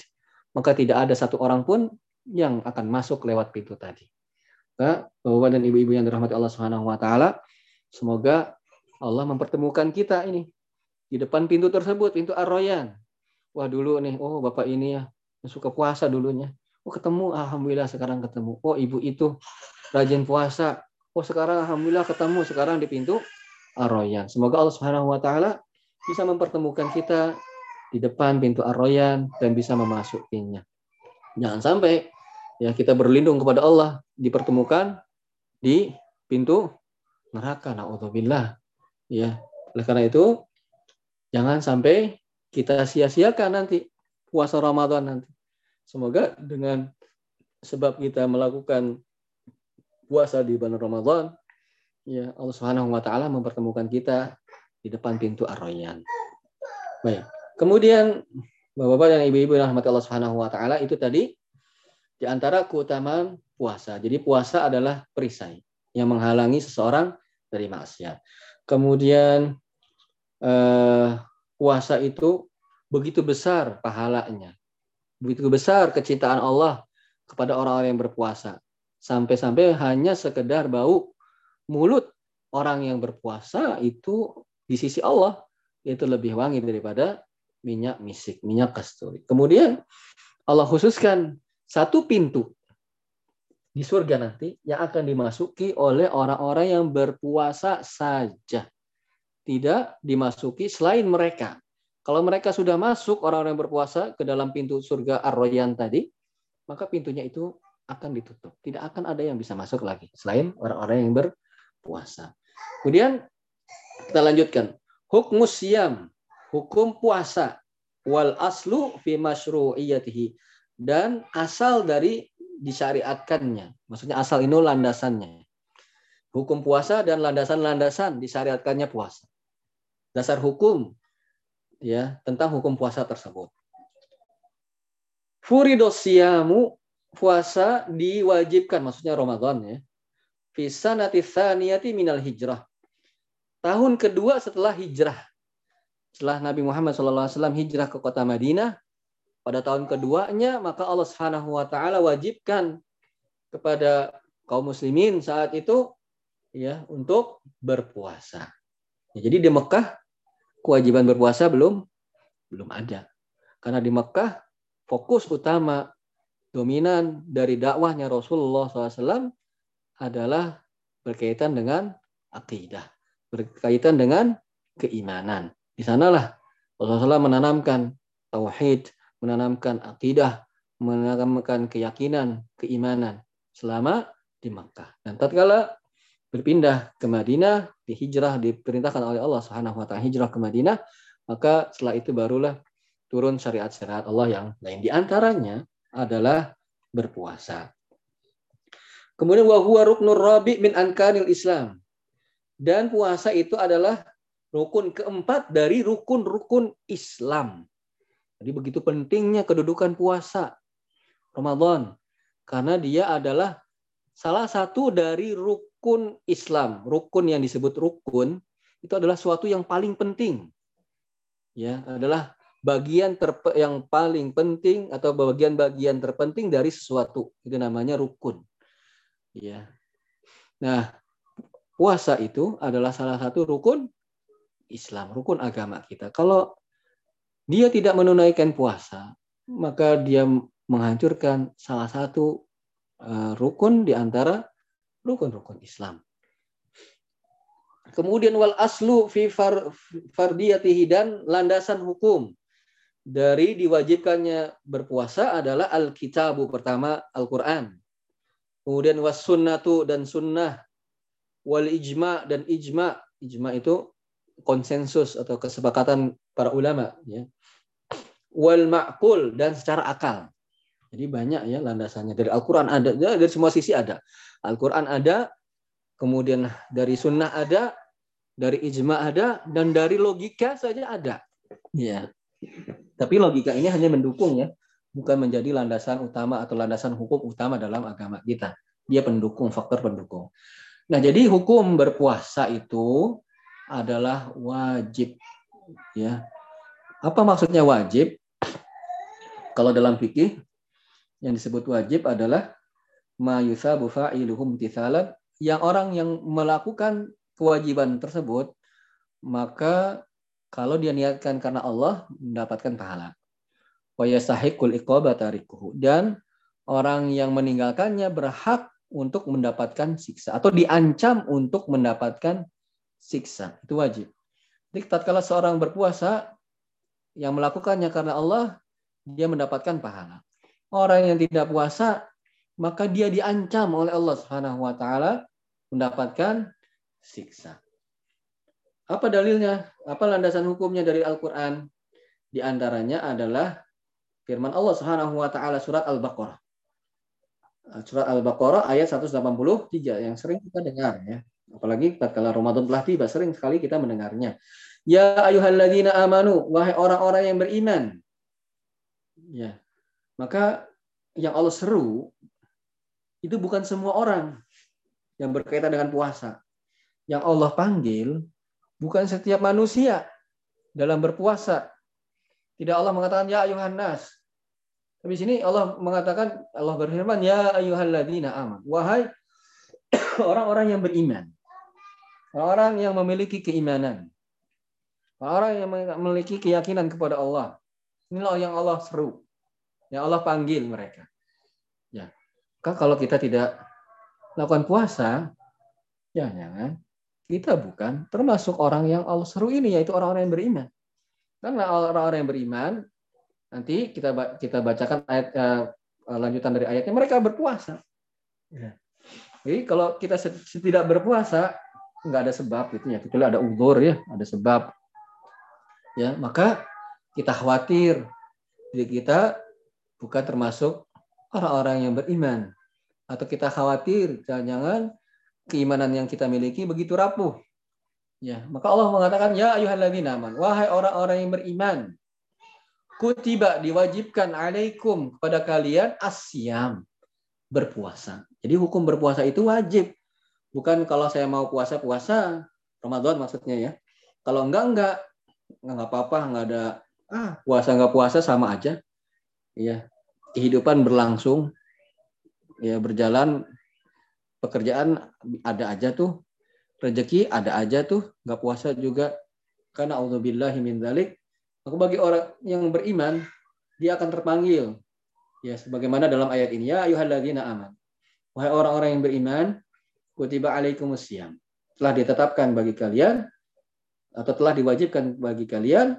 Maka tidak ada satu orang pun yang akan masuk lewat pintu tadi. Bapak dan Ibu-ibu yang dirahmati Allah Subhanahu wa taala, semoga Allah mempertemukan kita ini di depan pintu tersebut, pintu arroyan. Wah dulu nih, oh Bapak ini ya suka puasa dulunya. Oh ketemu, alhamdulillah sekarang ketemu. Oh ibu itu rajin puasa. Oh sekarang alhamdulillah ketemu sekarang di pintu Ar-Royan. Semoga Allah Subhanahu wa taala bisa mempertemukan kita di depan pintu Ar-Royan dan bisa memasukinya. Jangan sampai ya kita berlindung kepada Allah dipertemukan di pintu neraka. Nauzubillah. Ya. Oleh karena itu jangan sampai kita sia-siakan nanti puasa Ramadan nanti. Semoga dengan sebab kita melakukan puasa di bulan Ramadan, ya Allah Subhanahu wa taala mempertemukan kita di depan pintu Ar-Rayyan. Baik. Kemudian Bapak-bapak dan ibu-ibu yang rahmat Allah Subhanahu wa taala itu tadi di antara keutamaan puasa. Jadi puasa adalah perisai yang menghalangi seseorang dari maksiat. Kemudian eh, puasa itu begitu besar pahalanya begitu besar kecintaan Allah kepada orang-orang yang berpuasa. Sampai-sampai hanya sekedar bau mulut orang yang berpuasa itu di sisi Allah itu lebih wangi daripada minyak misik, minyak kasturi. Kemudian Allah khususkan satu pintu di surga nanti yang akan dimasuki oleh orang-orang yang berpuasa saja. Tidak dimasuki selain mereka. Kalau mereka sudah masuk orang-orang yang berpuasa ke dalam pintu surga Ar-Royan tadi, maka pintunya itu akan ditutup. Tidak akan ada yang bisa masuk lagi selain orang-orang yang berpuasa. Kemudian kita lanjutkan. Hukum siam, hukum puasa wal aslu fi masyru'iyatihi dan asal dari disyariatkannya. Maksudnya asal ini landasannya. Hukum puasa dan landasan-landasan disyariatkannya puasa. Dasar hukum ya tentang hukum puasa tersebut. Furidosiyamu puasa diwajibkan maksudnya Ramadan ya. Fisa natifaniati minal hijrah. Tahun kedua setelah hijrah. Setelah Nabi Muhammad SAW hijrah ke kota Madinah, pada tahun keduanya maka Allah Subhanahu wa taala wajibkan kepada kaum muslimin saat itu ya untuk berpuasa. Ya, jadi di Mekah kewajiban berpuasa belum belum ada. Karena di Mekah fokus utama dominan dari dakwahnya Rasulullah SAW adalah berkaitan dengan akidah, berkaitan dengan keimanan. Di sanalah Rasulullah SAW menanamkan tauhid, menanamkan akidah, menanamkan keyakinan, keimanan selama di Mekah. Dan tatkala berpindah ke Madinah, dihijrah diperintahkan oleh Allah Subhanahu wa taala hijrah ke Madinah, maka setelah itu barulah turun syariat-syariat Allah yang lain di antaranya adalah berpuasa. Kemudian wa huwa ruknur rabi min ankanil Islam. Dan puasa itu adalah rukun keempat dari rukun-rukun Islam. Jadi begitu pentingnya kedudukan puasa Ramadan karena dia adalah salah satu dari rukun Islam, rukun yang disebut rukun itu adalah suatu yang paling penting. Ya, adalah bagian terpe, yang paling penting atau bagian-bagian terpenting dari sesuatu. Itu namanya rukun. Ya. Nah, puasa itu adalah salah satu rukun Islam, rukun agama kita. Kalau dia tidak menunaikan puasa, maka dia menghancurkan salah satu uh, rukun di antara rukun-rukun Islam. Kemudian wal aslu fi far, fardiyatihi dan landasan hukum dari diwajibkannya berpuasa adalah al-kitabu pertama Al-Qur'an. Kemudian was sunnatu dan sunnah wal ijma dan ijma. Ijma itu konsensus atau kesepakatan para ulama ya. Wal ma'kul dan secara akal. Jadi banyak ya landasannya dari Al-Qur'an ada, dari semua sisi ada. Al-Quran ada, kemudian dari sunnah ada, dari ijma ada, dan dari logika saja ada. Ya. Tapi logika ini hanya mendukung ya, bukan menjadi landasan utama atau landasan hukum utama dalam agama kita. Dia pendukung, faktor pendukung. Nah, jadi hukum berpuasa itu adalah wajib ya. Apa maksudnya wajib? Kalau dalam fikih yang disebut wajib adalah ma yusabu fa'iluhum tisalan yang orang yang melakukan kewajiban tersebut maka kalau dia niatkan karena Allah mendapatkan pahala. Wa tarikuhu dan orang yang meninggalkannya berhak untuk mendapatkan siksa atau diancam untuk mendapatkan siksa. Itu wajib. Jadi tatkala seorang berpuasa yang melakukannya karena Allah, dia mendapatkan pahala. Orang yang tidak puasa, maka dia diancam oleh Allah Subhanahu wa taala mendapatkan siksa. Apa dalilnya? Apa landasan hukumnya dari Al-Qur'an? Di antaranya adalah firman Allah Subhanahu wa taala surat Al-Baqarah. Surat Al-Baqarah ayat 183 yang sering kita dengar ya. Apalagi tatkala Ramadan telah tiba, sering sekali kita mendengarnya. Ya ayyuhalladzina amanu, wahai orang-orang yang beriman. Ya. Maka yang Allah seru itu bukan semua orang yang berkaitan dengan puasa. Yang Allah panggil bukan setiap manusia dalam berpuasa. Tidak Allah mengatakan ya ayuhan nas. Tapi sini Allah mengatakan Allah berfirman ya ayyuhalladzina aman. Wahai [COUGHS] orang-orang yang beriman. Orang yang memiliki keimanan. Orang yang memiliki keyakinan kepada Allah. Inilah yang Allah seru. Yang Allah panggil mereka. Ya. Kalau kita tidak lakukan puasa, ya jangan kita bukan termasuk orang yang Allah seru ini yaitu orang-orang yang beriman. Karena orang-orang yang beriman nanti kita kita bacakan ayat uh, lanjutan dari ayatnya mereka berpuasa. Ya. Jadi kalau kita tidak berpuasa, nggak ada sebab gitu ya kecuali ada udur ya ada sebab. Ya maka kita khawatir jadi kita bukan termasuk orang-orang yang beriman. Atau kita khawatir jangan-jangan keimanan yang kita miliki begitu rapuh. Ya maka Allah mengatakan ya ayyuhalladzina aman wahai orang-orang yang beriman kutiba diwajibkan alaikum kepada kalian asyam berpuasa. Jadi hukum berpuasa itu wajib Bukan kalau saya mau puasa puasa Ramadan maksudnya ya. Kalau enggak enggak. Enggak apa-apa, enggak ada ah. puasa enggak puasa sama aja. Iya. Kehidupan berlangsung. Ya berjalan. Pekerjaan ada aja tuh. Rezeki ada aja tuh. Nggak puasa juga. Karena auzubillahi min dzalik aku bagi orang yang beriman dia akan terpanggil. Ya sebagaimana dalam ayat ini ya ayyuhalladzina aman. Wahai orang-orang yang beriman kutiba alaikumusiyam. Telah ditetapkan bagi kalian atau telah diwajibkan bagi kalian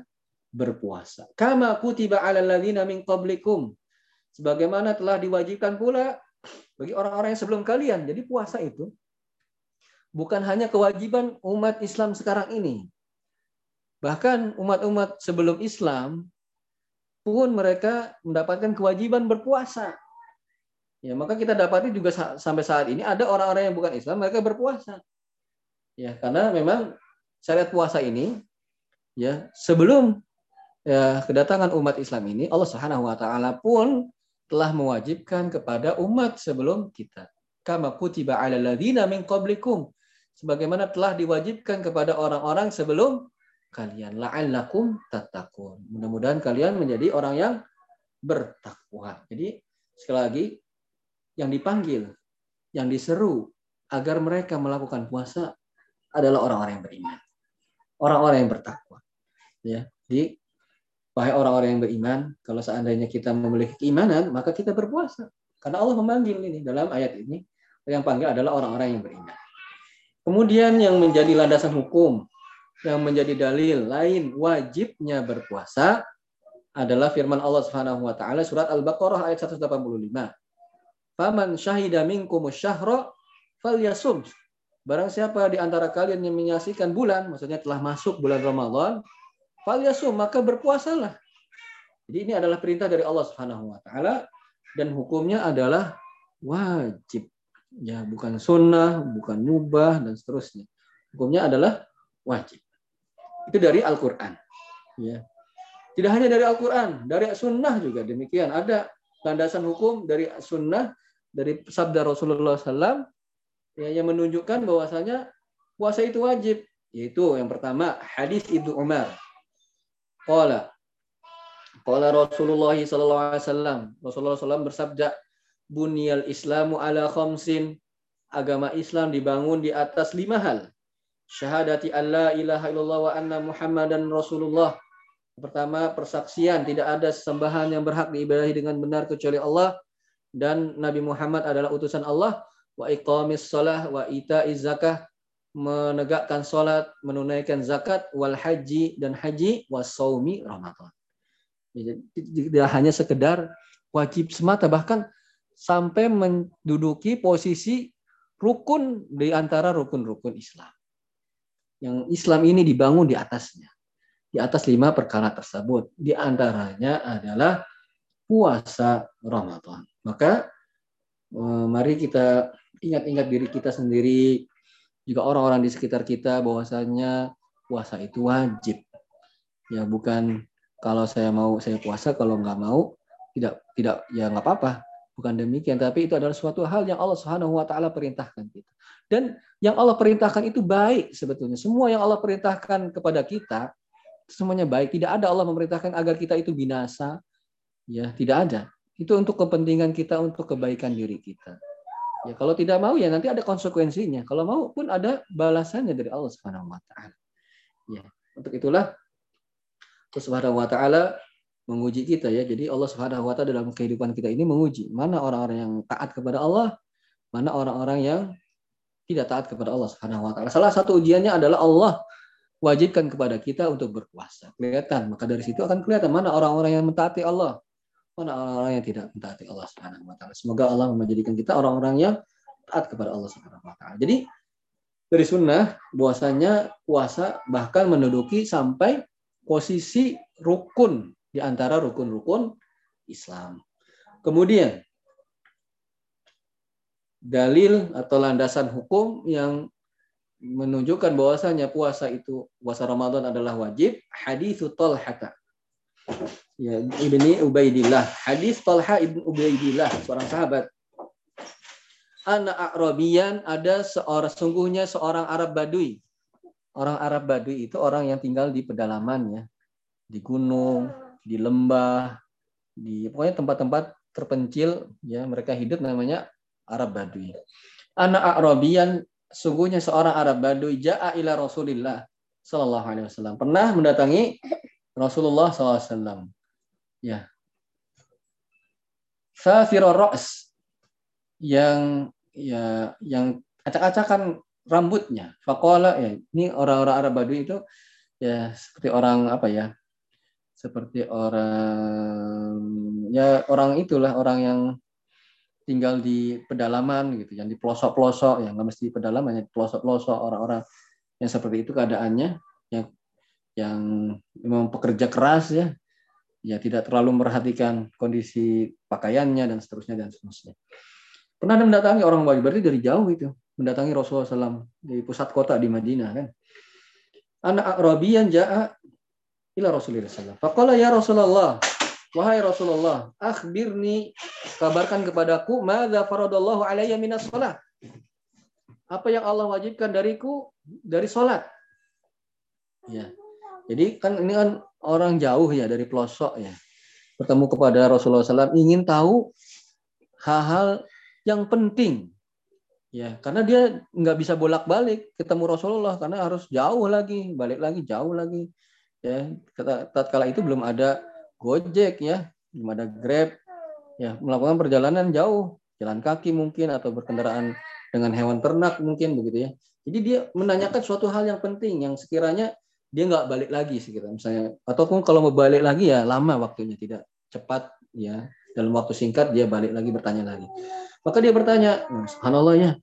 berpuasa. Kama kutiba alal ladzina min qablikum. Sebagaimana telah diwajibkan pula bagi orang-orang yang sebelum kalian. Jadi puasa itu bukan hanya kewajiban umat Islam sekarang ini. Bahkan umat-umat sebelum Islam pun mereka mendapatkan kewajiban berpuasa. Ya, maka kita dapati juga sampai saat ini ada orang-orang yang bukan Islam mereka berpuasa. Ya, karena memang syariat puasa ini ya sebelum ya, kedatangan umat Islam ini Allah Subhanahu wa taala pun telah mewajibkan kepada umat sebelum kita. Kama kutiba 'alal ladzina min qablikum. Sebagaimana telah diwajibkan kepada orang-orang sebelum kalian la'allakum tattaqun. Mudah-mudahan kalian menjadi orang yang bertakwa. Jadi sekali lagi yang dipanggil, yang diseru agar mereka melakukan puasa adalah orang-orang yang beriman. Orang-orang yang bertakwa. Ya. Jadi wahai orang-orang yang beriman, kalau seandainya kita memiliki keimanan, maka kita berpuasa. Karena Allah memanggil ini dalam ayat ini, yang panggil adalah orang-orang yang beriman. Kemudian yang menjadi landasan hukum, yang menjadi dalil lain wajibnya berpuasa adalah firman Allah Subhanahu wa taala surat Al-Baqarah ayat 185. Faman syahida minkum syahra falyasum. Barang siapa di antara kalian yang menyaksikan bulan, maksudnya telah masuk bulan Ramadan, falyasum, maka berpuasalah. Jadi ini adalah perintah dari Allah Subhanahu wa taala dan hukumnya adalah wajib. Ya, bukan sunnah, bukan mubah dan seterusnya. Hukumnya adalah wajib. Itu dari Al-Qur'an. Ya. Tidak hanya dari Al-Qur'an, dari sunnah juga demikian. Ada landasan hukum dari sunnah dari sabda Rasulullah SAW ya, yang menunjukkan bahwasanya puasa itu wajib. Yaitu yang pertama hadis Ibnu Umar. Qala Qala Rasulullah wasallam. Rasulullah SAW bersabda, "Bunyal Islamu ala khamsin." Agama Islam dibangun di atas lima hal. Syahadati alla ilaha illallah wa anna Muhammadan Rasulullah. Pertama, persaksian tidak ada sesembahan yang berhak diibadahi dengan benar kecuali Allah dan Nabi Muhammad adalah utusan Allah wa iqamis shalah wa ita'iz zakah menegakkan salat, menunaikan zakat, wal haji dan haji, wasaumi Ramadan. Ya, tidak hanya sekedar wajib semata, bahkan sampai menduduki posisi rukun di antara rukun-rukun Islam. Yang Islam ini dibangun di atasnya. Di atas lima perkara tersebut. Di antaranya adalah puasa Ramadan. Maka eh, mari kita ingat-ingat diri kita sendiri, juga orang-orang di sekitar kita bahwasanya puasa itu wajib. Ya bukan kalau saya mau saya puasa, kalau nggak mau tidak tidak ya nggak apa-apa. Bukan demikian, tapi itu adalah suatu hal yang Allah Subhanahu wa taala perintahkan kita. Dan yang Allah perintahkan itu baik sebetulnya. Semua yang Allah perintahkan kepada kita semuanya baik. Tidak ada Allah memerintahkan agar kita itu binasa. Ya, tidak ada. Itu untuk kepentingan kita, untuk kebaikan diri kita. Ya kalau tidak mau ya nanti ada konsekuensinya. Kalau mau pun ada balasannya dari Allah Subhanahu wa taala. Ya, untuk itulah Allah Subhanahu wa taala menguji kita ya. Jadi Allah Subhanahu wa taala dalam kehidupan kita ini menguji mana orang-orang yang taat kepada Allah, mana orang-orang yang tidak taat kepada Allah Subhanahu wa taala. Salah satu ujiannya adalah Allah wajibkan kepada kita untuk berpuasa. Kelihatan, maka dari situ akan kelihatan mana orang-orang yang mentaati Allah, mana orang-orang yang tidak mentaati Allah Subhanahu wa taala. Semoga Allah menjadikan kita orang-orang yang taat kepada Allah Subhanahu wa taala. Jadi dari sunnah bahwasanya puasa bahkan menduduki sampai posisi rukun di antara rukun-rukun Islam. Kemudian dalil atau landasan hukum yang menunjukkan bahwasanya puasa itu puasa Ramadan adalah wajib hadis Talha ya ibni Ubaidillah. Hadis Talha ibn Ubaidillah, seorang sahabat. Anak Arabian ada seorang sungguhnya seorang Arab Badui. Orang Arab Badui itu orang yang tinggal di pedalaman ya, di gunung, di lembah, di pokoknya tempat-tempat terpencil ya mereka hidup namanya Arab Badui. Anak Arabian sungguhnya seorang Arab Badui ja'a ila Rasulillah sallallahu alaihi wasallam. Pernah mendatangi Rasulullah SAW. Ya. Safir ra's yang ya yang acak-acakan rambutnya. Fakola ya ini orang-orang Arab Badui itu ya seperti orang apa ya? Seperti orang ya orang itulah orang yang tinggal di pedalaman gitu, yang di pelosok-pelosok, yang nggak mesti pedalaman, yang pelosok-pelosok orang-orang yang seperti itu keadaannya, yang yang memang pekerja keras ya, ya tidak terlalu memperhatikan kondisi pakaiannya dan seterusnya dan seterusnya. Pernah mendatangi orang Bali berarti dari jauh itu mendatangi Rasulullah SAW di pusat kota di Madinah kan. Anak Arabian ja'a ila Rasulullah SAW. Faqala ya Rasulullah, wahai Rasulullah, akhbirni kabarkan kepadaku madza faradallahu alayya minas shalah. Apa yang Allah wajibkan dariku dari salat. Ya. Jadi kan ini kan orang jauh ya dari pelosok ya bertemu kepada Rasulullah SAW ingin tahu hal-hal yang penting ya karena dia nggak bisa bolak-balik ketemu Rasulullah karena harus jauh lagi balik lagi jauh lagi ya tatkala itu belum ada Gojek ya belum ada Grab. Ya melakukan perjalanan jauh jalan kaki mungkin atau berkendaraan dengan hewan ternak mungkin begitu ya. Jadi dia menanyakan suatu hal yang penting yang sekiranya dia nggak balik lagi sih kita misalnya. Ataupun kalau mau balik lagi ya lama waktunya tidak cepat ya. Dalam waktu singkat dia balik lagi bertanya lagi. Maka dia bertanya nah, ya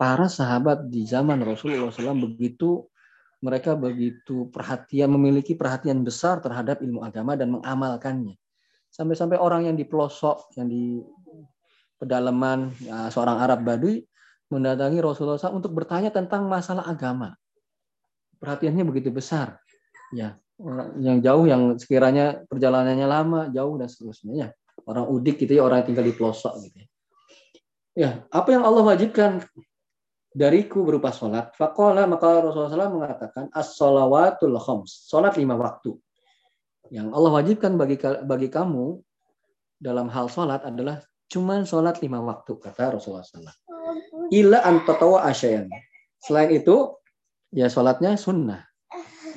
para sahabat di zaman Rasulullah SAW begitu mereka begitu perhatian memiliki perhatian besar terhadap ilmu agama dan mengamalkannya sampai-sampai orang yang di pelosok yang di pedalaman ya, seorang Arab Baduy mendatangi Rasulullah SAW untuk bertanya tentang masalah agama perhatiannya begitu besar. Ya, yang jauh yang sekiranya perjalanannya lama, jauh dan seterusnya ya. Orang udik gitu ya, orang yang tinggal di pelosok gitu ya. Ya, apa yang Allah wajibkan dariku berupa sholat. Fakola maka Rasulullah SAW mengatakan as-sholawatul khoms. Sholat lima waktu. Yang Allah wajibkan bagi bagi kamu dalam hal sholat adalah cuma sholat lima waktu kata Rasulullah SAW. Ila antatawa asyayan. Selain itu ya sholatnya sunnah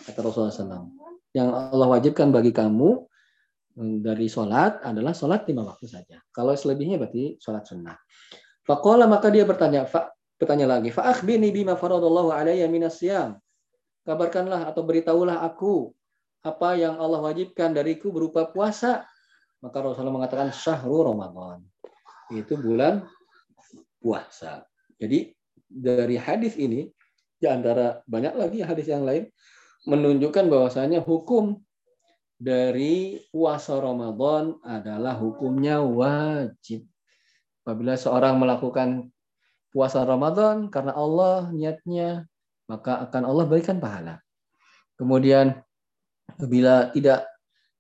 kata Rasulullah SAW. Yang Allah wajibkan bagi kamu hmm, dari sholat adalah sholat lima waktu saja. Kalau selebihnya berarti sholat sunnah. Fakola maka dia bertanya, Bertanya lagi, fa'akhbini bima faradallahu alayya minas siyam. Kabarkanlah atau beritahulah aku apa yang Allah wajibkan dariku berupa puasa. Maka Rasulullah mengatakan syahrul Ramadan. Itu bulan puasa. Jadi dari hadis ini di antara banyak lagi hadis yang lain menunjukkan bahwasanya hukum dari puasa Ramadan adalah hukumnya wajib. Apabila seorang melakukan puasa Ramadan karena Allah niatnya, maka akan Allah berikan pahala. Kemudian bila tidak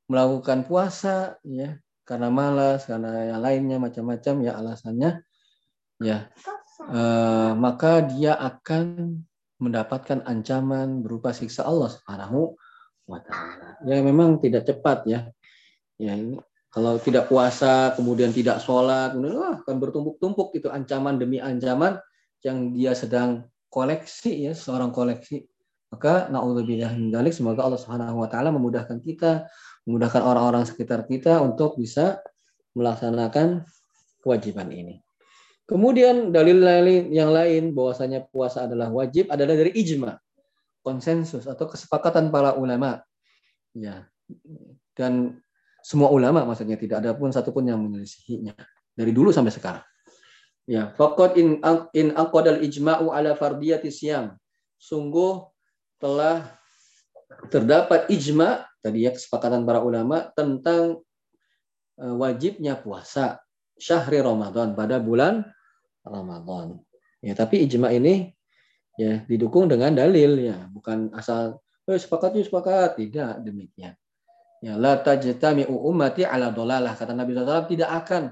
melakukan puasa ya karena malas, karena yang lainnya macam-macam ya alasannya ya eh, maka dia akan mendapatkan ancaman berupa siksa Allah Subhanahu wa taala. Ya memang tidak cepat ya. Ya ini kalau tidak puasa, kemudian tidak sholat, kemudian wah, akan bertumpuk-tumpuk itu ancaman demi ancaman yang dia sedang koleksi ya, seorang koleksi. Maka naudzubillah min semoga Allah Subhanahu wa taala memudahkan kita, memudahkan orang-orang sekitar kita untuk bisa melaksanakan kewajiban ini. Kemudian dalil lain yang lain bahwasanya puasa adalah wajib adalah dari ijma, konsensus atau kesepakatan para ulama. Ya. Dan semua ulama maksudnya tidak ada pun satupun yang menyelisihinya dari dulu sampai sekarang. Ya, faqad in in aqadal ijma'u ala fardiyati siyam. Sungguh telah terdapat ijma tadi ya kesepakatan para ulama tentang uh, wajibnya puasa syahri Ramadan pada bulan Ramadan. Ya, tapi ijma ini ya didukung dengan dalil ya, bukan asal eh sepakat yuk sepakat, tidak demikian. Ya, la tajtami'u ummati ala dolalah. Kata Nabi SAW, tidak akan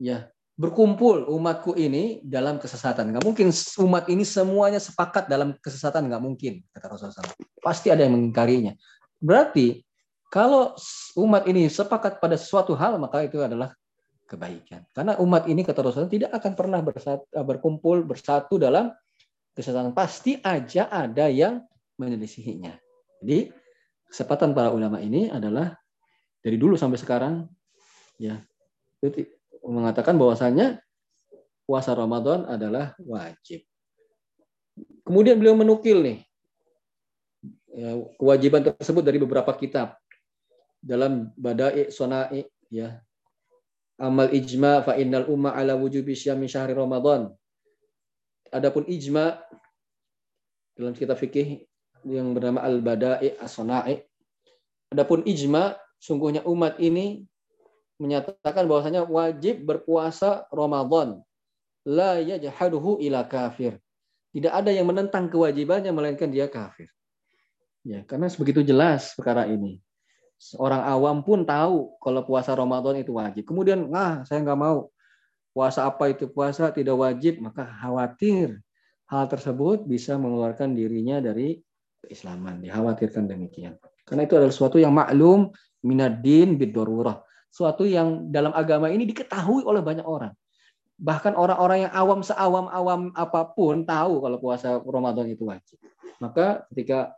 ya berkumpul umatku ini dalam kesesatan. Nggak mungkin umat ini semuanya sepakat dalam kesesatan. Nggak mungkin, kata Rasulullah SAW. Pasti ada yang mengingkarinya. Berarti, kalau umat ini sepakat pada sesuatu hal, maka itu adalah kebaikan. Karena umat ini, kata Rasulullah, tidak akan pernah bersatu, berkumpul, bersatu dalam kesesatan. Pasti aja ada yang menyelisihinya. Jadi, kesempatan para ulama ini adalah dari dulu sampai sekarang ya mengatakan bahwasanya puasa Ramadan adalah wajib. Kemudian beliau menukil nih ya, kewajiban tersebut dari beberapa kitab dalam Badai Sonai ya amal ijma fa innal umma ala wujubi syami syahri Ramadan. Adapun ijma dalam kitab fikih yang bernama Al-Bada'i As-Sona'i. Adapun ijma, sungguhnya umat ini menyatakan bahwasanya wajib berpuasa Ramadan. La yajhaduhu ila kafir. Tidak ada yang menentang kewajibannya melainkan dia kafir. Ya, karena sebegitu jelas perkara ini. Orang awam pun tahu kalau puasa Ramadan itu wajib. Kemudian, ah saya nggak mau. Puasa apa itu puasa tidak wajib, maka khawatir hal tersebut bisa mengeluarkan dirinya dari keislaman. Dikhawatirkan demikian. Karena itu adalah sesuatu yang maklum minadin bidorurah. Suatu yang dalam agama ini diketahui oleh banyak orang. Bahkan orang-orang yang awam seawam-awam apa pun tahu kalau puasa Ramadan itu wajib. Maka ketika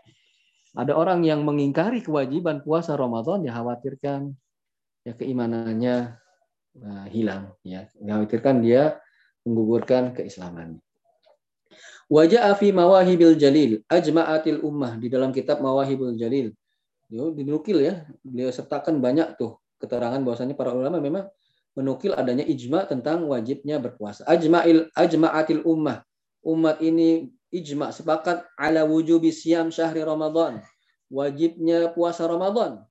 ada orang yang mengingkari kewajiban puasa Ramadan, dikhawatirkan ya keimanannya nah, hilang. Ya, dikhawatirkan dia menggugurkan keislamannya. Wajah fi mawahibil jalil ajma'atil ummah di dalam kitab mawahibul jalil. Yo dinukil ya, beliau sertakan banyak tuh keterangan bahwasanya para ulama memang menukil adanya ijma tentang wajibnya berpuasa. Ajma'il ajma'atil ummah. Umat ini ijma sepakat ala wujubi siam syahri Ramadan. Wajibnya puasa Ramadan.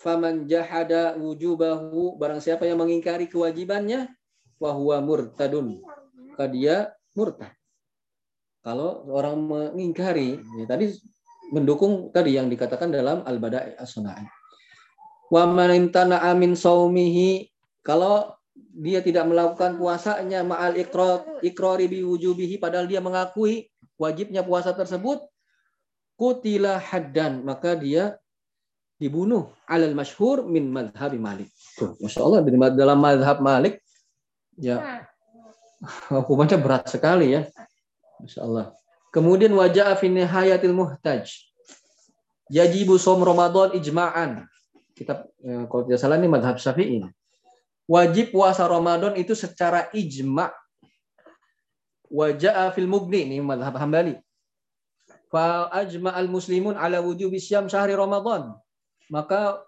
Faman jahada wujubahu barang siapa yang mengingkari kewajibannya fahuwa murtadun. Maka dia murtad. Kalau orang mengingkari, ya, tadi mendukung tadi yang dikatakan dalam Al-Bada'i As-Suna'i. Wa man amin saumihi kalau dia tidak melakukan puasanya ma'al iqrari bi wujubihi padahal dia mengakui wajibnya puasa tersebut kutila haddan maka dia dibunuh alal masyhur min madhab Malik. Tuh, Masya Allah dalam madhab Malik ya hukumannya berat sekali ya. Masya Allah. Kemudian wajah fi nihayatil muhtaj. Yajibu som Ramadan ijma'an. Kita ya, kalau tidak salah ini madhab Syafi'i. Wajib puasa Ramadan itu secara ijma' wajah fil mugni ini madhab Hambali. Fa ajma al muslimun ala wujubi syam syahri Ramadan. Maka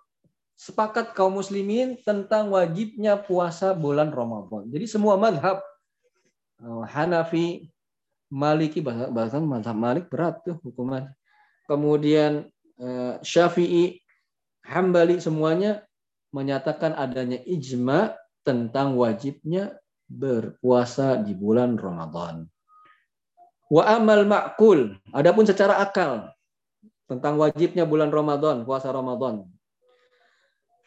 sepakat kaum muslimin tentang wajibnya puasa bulan Ramadan. Jadi semua madhab uh, Hanafi, Maliki bahkan madhab Malik berat tuh hukuman. Kemudian uh, Syafi'i, Hambali semuanya menyatakan adanya ijma tentang wajibnya berpuasa di bulan Ramadan. Wa amal ma'kul, adapun secara akal tentang wajibnya bulan Ramadan, puasa Ramadan.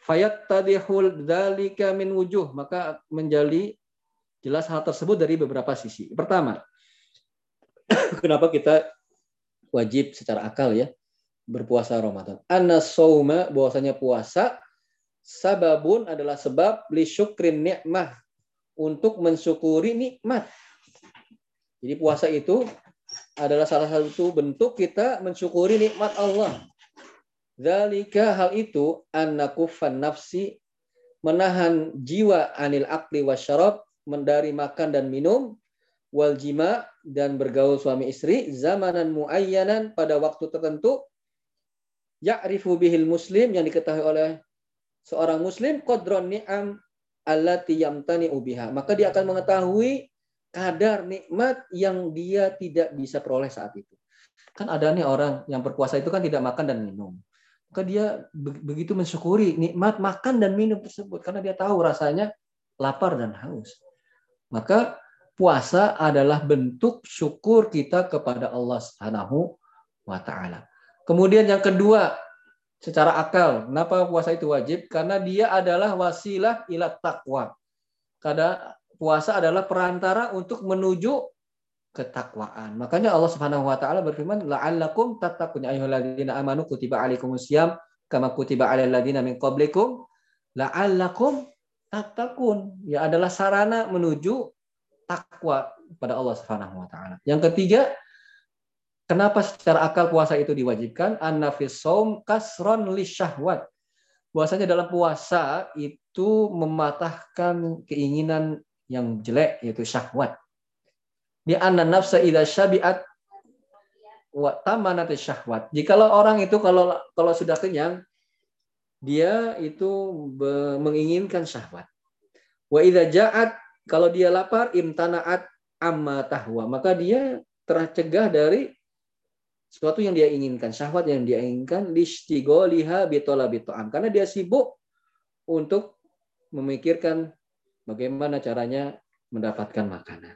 Fayat tadihul dalika min wujuh, maka menjadi jelas hal tersebut dari beberapa sisi. Pertama, [COUGHS] kenapa kita wajib secara akal ya berpuasa Ramadan? Anna sauma bahwasanya puasa sababun adalah sebab li syukrin nikmah untuk mensyukuri nikmat. Jadi puasa itu adalah salah satu bentuk kita mensyukuri nikmat Allah. Zalika hal itu annakufan nafsi menahan jiwa anil akli wasyarab mendari makan dan minum wal jima dan bergaul suami istri zamanan muayyanan pada waktu tertentu ya'rifu bihil muslim yang diketahui oleh seorang muslim qadron ni'am allati yamtani ubiha. Maka dia akan mengetahui kadar nikmat yang dia tidak bisa peroleh saat itu. Kan ada nih orang yang berpuasa itu kan tidak makan dan minum. Maka dia begitu mensyukuri nikmat makan dan minum tersebut karena dia tahu rasanya lapar dan haus. Maka puasa adalah bentuk syukur kita kepada Allah Subhanahu wa taala. Kemudian yang kedua, secara akal. Kenapa puasa itu wajib? Karena dia adalah wasilah ila takwa. Karena puasa adalah perantara untuk menuju ketakwaan. Makanya Allah Subhanahu wa taala berfirman, "La'allakum tattaqun ya ayyuhalladzina amanu kutiba alaikumusiyam kama kutiba alal ladzina min qablikum la'allakum tattaqun." Ya adalah sarana menuju takwa pada Allah Subhanahu wa taala. Yang ketiga, Kenapa secara akal puasa itu diwajibkan? An-nafis kasron li syahwat. Puasanya dalam puasa itu mematahkan keinginan yang jelek yaitu syahwat. Di anna nafsa idza syabi'at wa tamanat syahwat. Jikalau orang itu kalau kalau sudah kenyang dia itu menginginkan syahwat. Wa idza ja'at kalau dia lapar imtanaat amma tahwa, maka dia tercegah dari sesuatu yang dia inginkan, syahwat yang dia inginkan, listigoliha bitola bito'am. Karena dia sibuk untuk memikirkan bagaimana caranya mendapatkan makanan.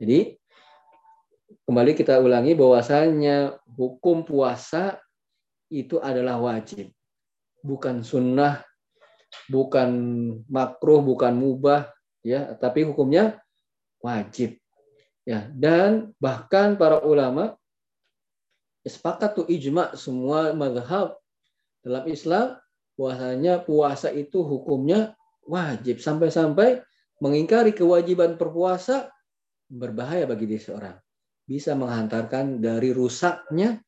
Jadi kembali kita ulangi bahwasanya hukum puasa itu adalah wajib, bukan sunnah, bukan makruh, bukan mubah, ya, tapi hukumnya wajib. Ya, dan bahkan para ulama sepakat tuh ijma semua madhab dalam Islam bahwasanya puasa itu hukumnya wajib. Sampai-sampai mengingkari kewajiban berpuasa berbahaya bagi diri seorang. Bisa menghantarkan dari rusaknya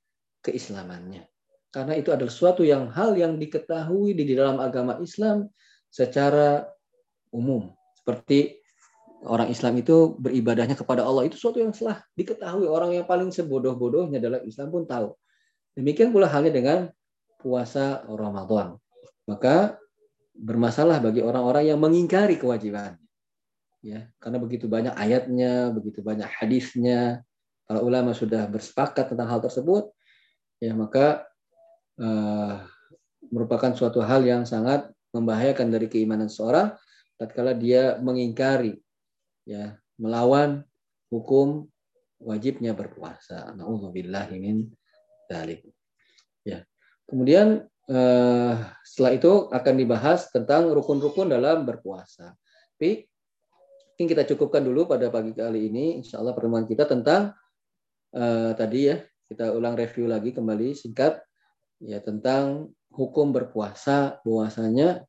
keislamannya. Karena itu adalah suatu yang hal yang diketahui di dalam agama Islam secara umum seperti orang Islam itu beribadahnya kepada Allah itu suatu yang telah diketahui orang yang paling sebodoh-bodohnya dalam Islam pun tahu. Demikian pula halnya dengan puasa Ramadan. Maka bermasalah bagi orang-orang yang mengingkari kewajiban. Ya, karena begitu banyak ayatnya, begitu banyak hadisnya, para ulama sudah bersepakat tentang hal tersebut, ya maka uh, merupakan suatu hal yang sangat membahayakan dari keimanan seorang tatkala dia mengingkari ya melawan hukum wajibnya berpuasa. Nauzubillahi min dzalik. Ya. Kemudian eh, setelah itu akan dibahas tentang rukun-rukun dalam berpuasa. Tapi Mungkin kita cukupkan dulu pada pagi kali ini. Insya Allah pertemuan kita tentang uh, tadi ya kita ulang review lagi kembali singkat ya tentang hukum berpuasa bahwasanya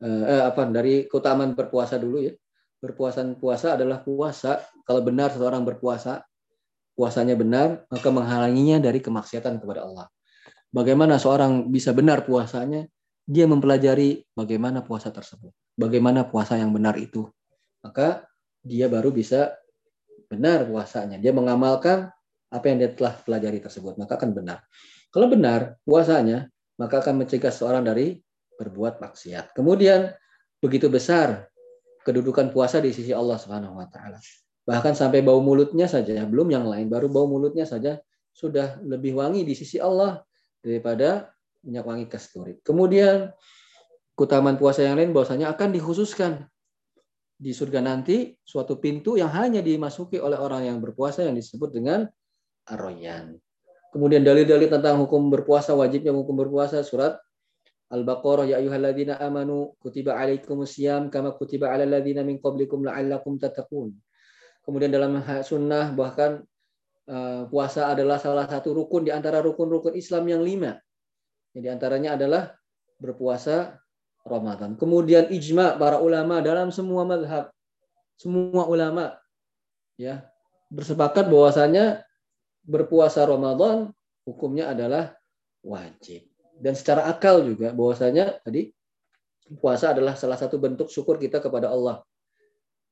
eh, eh, apa dari keutamaan berpuasa dulu ya. Berpuasa puasa adalah puasa. Kalau benar seseorang berpuasa puasanya benar maka menghalanginya dari kemaksiatan kepada Allah. Bagaimana seorang bisa benar puasanya? Dia mempelajari bagaimana puasa tersebut. Bagaimana puasa yang benar itu. Maka dia baru bisa benar puasanya. Dia mengamalkan apa yang dia telah pelajari tersebut maka akan benar. Kalau benar puasanya, maka akan mencegah seorang dari berbuat maksiat. Kemudian begitu besar kedudukan puasa di sisi Allah Subhanahu wa taala. Bahkan sampai bau mulutnya saja, belum yang lain, baru bau mulutnya saja sudah lebih wangi di sisi Allah daripada minyak wangi kasturi. Kemudian keutamaan puasa yang lain bahwasanya akan dikhususkan di surga nanti suatu pintu yang hanya dimasuki oleh orang yang berpuasa yang disebut dengan arroyan. Kemudian dalil-dalil tentang hukum berpuasa, wajibnya hukum berpuasa, surat Al-Baqarah, Ya ayuhalladzina amanu, kutiba alaikumusiyam, kama kutiba ala ladzina min qablikum la'allakum tatakun. Kemudian dalam sunnah, bahkan uh, puasa adalah salah satu rukun di antara rukun-rukun Islam yang lima. Di antaranya adalah berpuasa Ramadan. Kemudian ijma para ulama dalam semua madhab, semua ulama ya bersepakat bahwasanya berpuasa Ramadan hukumnya adalah wajib. Dan secara akal juga bahwasanya tadi puasa adalah salah satu bentuk syukur kita kepada Allah.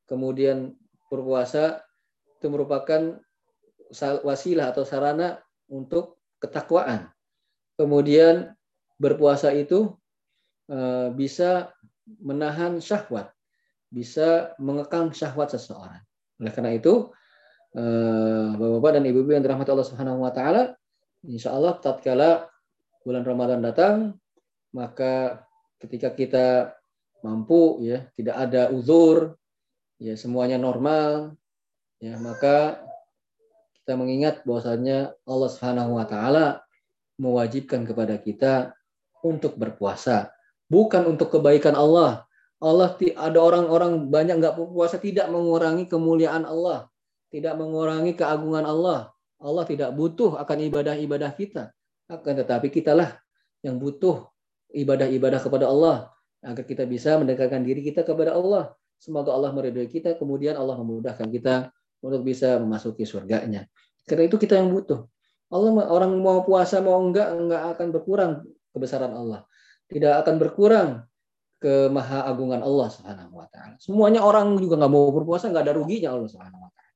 Kemudian berpuasa itu merupakan wasilah atau sarana untuk ketakwaan. Kemudian berpuasa itu eh, bisa menahan syahwat, bisa mengekang syahwat seseorang. Oleh karena itu, Eh, Bapak-bapak dan ibu-ibu yang dirahmati Allah Subhanahu wa taala, insya Allah tatkala bulan Ramadan datang, maka ketika kita mampu ya, tidak ada uzur, ya semuanya normal, ya maka kita mengingat bahwasanya Allah Subhanahu wa taala mewajibkan kepada kita untuk berpuasa, bukan untuk kebaikan Allah. Allah ada orang-orang banyak nggak berpuasa tidak mengurangi kemuliaan Allah tidak mengurangi keagungan Allah. Allah tidak butuh akan ibadah-ibadah kita. Akan tetapi kitalah yang butuh ibadah-ibadah kepada Allah agar kita bisa mendekatkan diri kita kepada Allah. Semoga Allah meridhoi kita, kemudian Allah memudahkan kita untuk bisa memasuki surganya. Karena itu kita yang butuh. Allah orang mau puasa mau enggak enggak akan berkurang kebesaran Allah. Tidak akan berkurang ke Allah Subhanahu wa taala. Semuanya orang juga nggak mau berpuasa nggak ada ruginya Allah Subhanahu wa taala.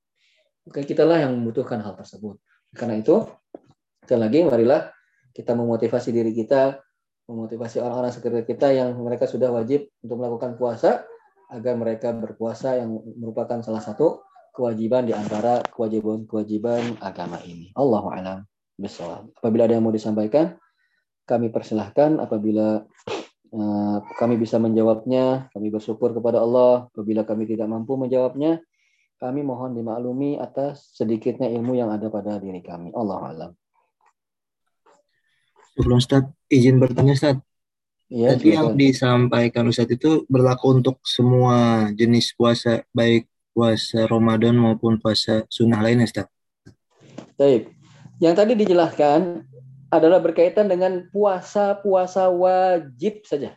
Bukan kita lah yang membutuhkan hal tersebut. Karena itu, sekali lagi marilah kita memotivasi diri kita, memotivasi orang-orang sekitar kita yang mereka sudah wajib untuk melakukan puasa, agar mereka berpuasa yang merupakan salah satu kewajiban di antara kewajiban-kewajiban agama ini. Allahu a'lam Apabila ada yang mau disampaikan, kami persilahkan apabila uh, kami bisa menjawabnya, kami bersyukur kepada Allah. Apabila kami tidak mampu menjawabnya, kami mohon dimaklumi atas sedikitnya ilmu yang ada pada diri kami. Allah alam. Sebelum Ustaz, izin bertanya Ustaz. Ya, Tadi yang disampaikan Ustaz itu berlaku untuk semua jenis puasa, baik puasa Ramadan maupun puasa sunnah lainnya Ustaz. Baik. Yang tadi dijelaskan adalah berkaitan dengan puasa-puasa wajib saja.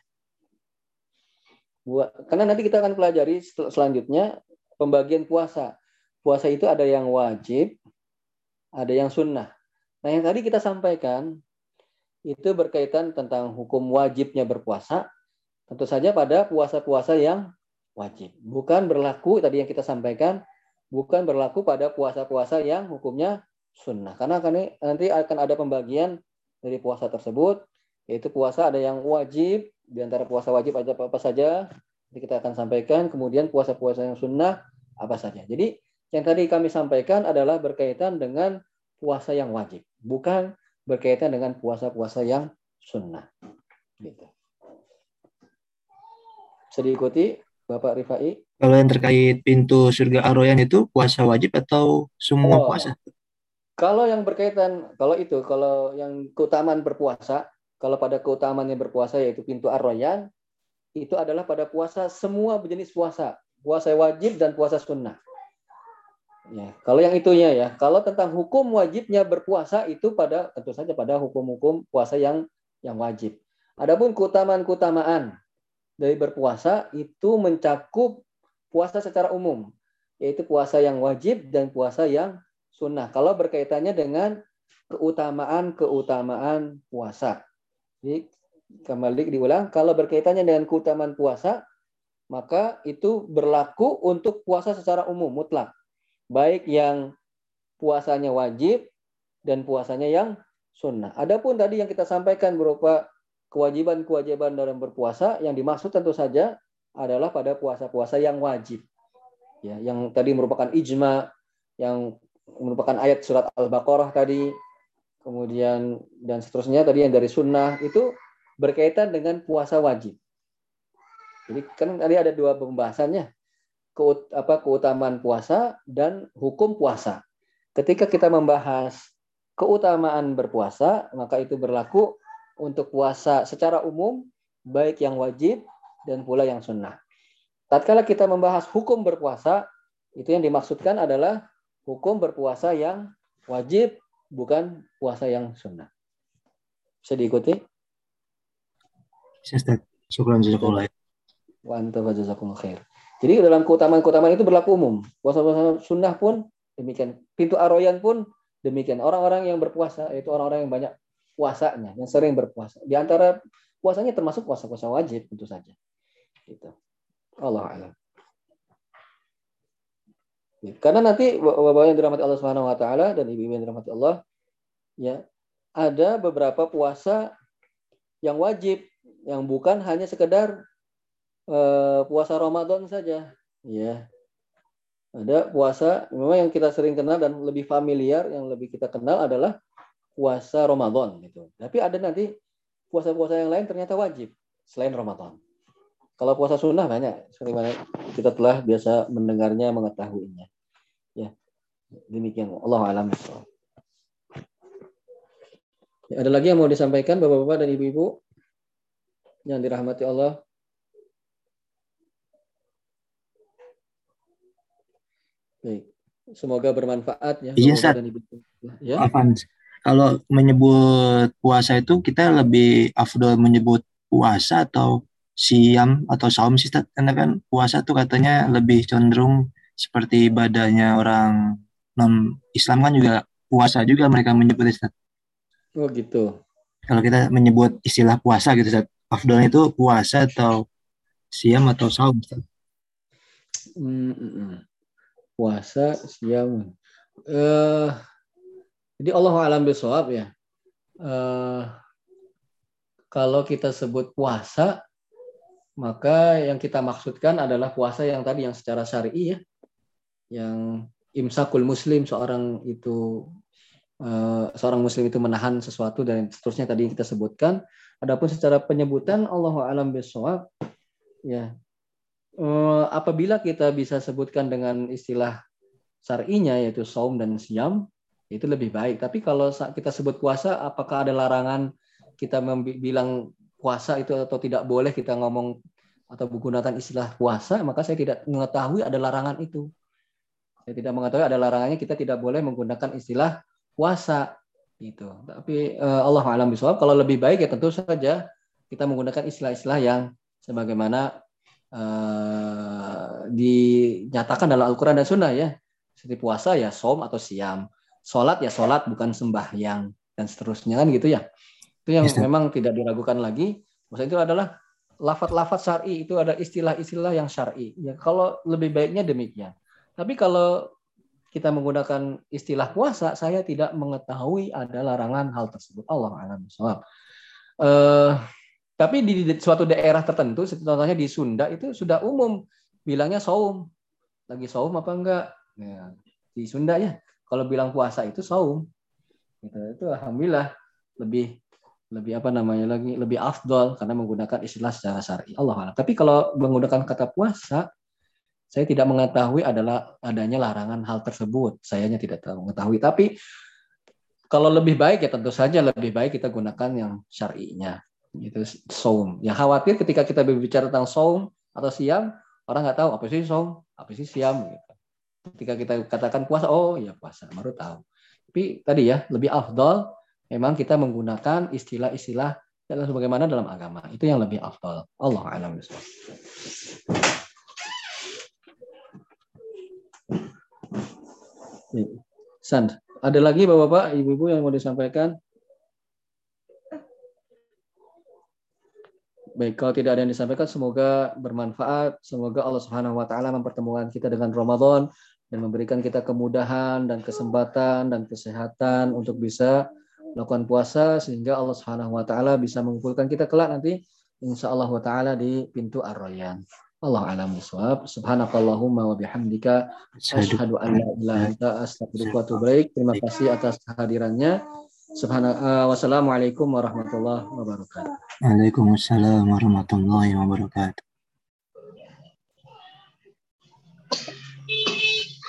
Karena nanti kita akan pelajari selanjutnya pembagian puasa. Puasa itu ada yang wajib, ada yang sunnah. Nah yang tadi kita sampaikan itu berkaitan tentang hukum wajibnya berpuasa. Tentu saja pada puasa-puasa yang wajib. Bukan berlaku tadi yang kita sampaikan, bukan berlaku pada puasa-puasa yang hukumnya sunnah. Karena nanti akan ada pembagian dari puasa tersebut, yaitu puasa ada yang wajib, di antara puasa wajib ada apa-apa saja, Nanti kita akan sampaikan kemudian puasa-puasa yang sunnah apa saja. Jadi yang tadi kami sampaikan adalah berkaitan dengan puasa yang wajib, bukan berkaitan dengan puasa-puasa yang sunnah. Gitu. Bisa diikuti Bapak Rifai? Kalau yang terkait pintu surga Aroyan itu puasa wajib atau semua oh. puasa? Kalau yang berkaitan, kalau itu, kalau yang keutamaan berpuasa, kalau pada keutamaan yang berpuasa yaitu pintu Arroyan, itu adalah pada puasa semua jenis puasa, puasa wajib dan puasa sunnah. Ya, kalau yang itunya ya, kalau tentang hukum wajibnya berpuasa itu pada tentu saja pada hukum-hukum puasa yang yang wajib. Adapun keutamaan-keutamaan dari berpuasa itu mencakup puasa secara umum, yaitu puasa yang wajib dan puasa yang sunnah. Kalau berkaitannya dengan keutamaan-keutamaan puasa. Jadi kembali diulang, kalau berkaitannya dengan keutamaan puasa, maka itu berlaku untuk puasa secara umum mutlak baik yang puasanya wajib dan puasanya yang sunnah. Adapun tadi yang kita sampaikan berupa kewajiban-kewajiban dalam berpuasa yang dimaksud tentu saja adalah pada puasa-puasa yang wajib. Ya, yang tadi merupakan ijma, yang merupakan ayat surat Al-Baqarah tadi, kemudian dan seterusnya tadi yang dari sunnah itu berkaitan dengan puasa wajib. Jadi kan tadi ada dua pembahasannya keut, apa, keutamaan puasa dan hukum puasa. Ketika kita membahas keutamaan berpuasa, maka itu berlaku untuk puasa secara umum, baik yang wajib dan pula yang sunnah. Tatkala kita membahas hukum berpuasa, itu yang dimaksudkan adalah hukum berpuasa yang wajib, bukan puasa yang sunnah. Bisa diikuti? Ustaz. Syukran jazakallah. Wa anta khair. Jadi dalam keutamaan-keutamaan itu berlaku umum. Puasa-puasa sunnah pun demikian. Pintu aroyan pun demikian. Orang-orang yang berpuasa itu orang-orang yang banyak puasanya, yang sering berpuasa. Di antara puasanya termasuk puasa-puasa wajib tentu saja. Itu. Allah alam. Karena nanti bapak yang dirahmati Allah Subhanahu wa taala dan ibu-ibu yang dirahmati Allah ya ada beberapa puasa yang wajib yang bukan hanya sekedar uh, puasa Ramadan saja, ya. Ada puasa memang yang kita sering kenal dan lebih familiar, yang lebih kita kenal adalah puasa Ramadan gitu. Tapi ada nanti puasa-puasa yang lain ternyata wajib selain Ramadan. Kalau puasa sunnah banyak, sebagaimana kita telah biasa mendengarnya, mengetahuinya. Ya, demikian. Allah alam. Ada lagi yang mau disampaikan bapak-bapak dan ibu-ibu yang dirahmati Allah Baik. Semoga bermanfaat ya. Iya, Sat. Ya. Kalau menyebut puasa itu kita lebih afdol menyebut puasa atau siam atau saum sih Karena kan puasa tuh katanya lebih cenderung seperti ibadahnya orang non Islam kan juga puasa juga mereka menyebut Ustaz. Oh gitu. Kalau kita menyebut istilah puasa gitu Ustaz, afdolnya itu puasa atau siam atau saum Ustaz? Hmm, hmm, hmm puasa siam uh, jadi Allah alam bisawab ya. Uh, kalau kita sebut puasa maka yang kita maksudkan adalah puasa yang tadi yang secara syar'i ya. Yang imsakul muslim seorang itu uh, seorang muslim itu menahan sesuatu dan seterusnya tadi yang kita sebutkan. Adapun secara penyebutan Allah alam bisawab ya apabila kita bisa sebutkan dengan istilah syar'inya yaitu saum dan siam itu lebih baik. Tapi kalau kita sebut puasa, apakah ada larangan kita bilang puasa itu atau tidak boleh kita ngomong atau menggunakan istilah puasa, maka saya tidak mengetahui ada larangan itu. Saya tidak mengetahui ada larangannya kita tidak boleh menggunakan istilah puasa itu. Tapi uh, Allah alam bisawab kalau lebih baik ya tentu saja kita menggunakan istilah-istilah yang sebagaimana uh, dinyatakan dalam Al-Quran dan Sunnah ya. Seperti puasa ya som atau siam. Sholat ya sholat bukan sembahyang dan seterusnya kan gitu ya. Itu yang yes, memang tidak diragukan lagi. Maksudnya itu adalah lafat-lafat syar'i itu ada istilah-istilah yang syar'i. Ya kalau lebih baiknya demikian. Tapi kalau kita menggunakan istilah puasa, saya tidak mengetahui ada larangan hal tersebut. Allah alam. Uh, tapi di, suatu daerah tertentu, contohnya di Sunda itu sudah umum bilangnya saum. Lagi saum apa enggak? Ya, di Sunda ya. Kalau bilang puasa itu saum. Gitu. Itu alhamdulillah lebih lebih apa namanya lagi lebih afdol karena menggunakan istilah secara syar'i. Allah. Tapi kalau menggunakan kata puasa, saya tidak mengetahui adalah adanya larangan hal tersebut. Sayanya tidak tahu mengetahui. Tapi kalau lebih baik ya tentu saja lebih baik kita gunakan yang syar'inya itu saum. Ya khawatir ketika kita berbicara tentang saum atau siam, orang nggak tahu apa sih som, apa sih siam gitu. Ketika kita katakan puasa, oh ya puasa, baru tahu. Tapi tadi ya lebih afdol memang kita menggunakan istilah-istilah dan sebagaimana dalam agama. Itu yang lebih afdol. Allah alam Sand, ada lagi Bapak-bapak, Ibu-ibu yang mau disampaikan? Baik, kalau tidak ada yang disampaikan, semoga bermanfaat. Semoga Allah Subhanahu wa taala mempertemukan kita dengan Ramadan dan memberikan kita kemudahan dan kesempatan dan kesehatan untuk bisa melakukan puasa sehingga Allah Subhanahu wa taala bisa mengumpulkan kita kelak nanti insya Allah wa taala di pintu Ar-Rayyan. Allah alam bisawab. Subhanakallahumma wa bihamdika asyhadu an la ilaha illa anta astaghfiruka wa atubu Terima kasih atas kehadirannya. Subhanallah. Wassalamualaikum warahmatullahi wabarakatuh. Waalaikumsalam warahmatullahi wabarakatuh.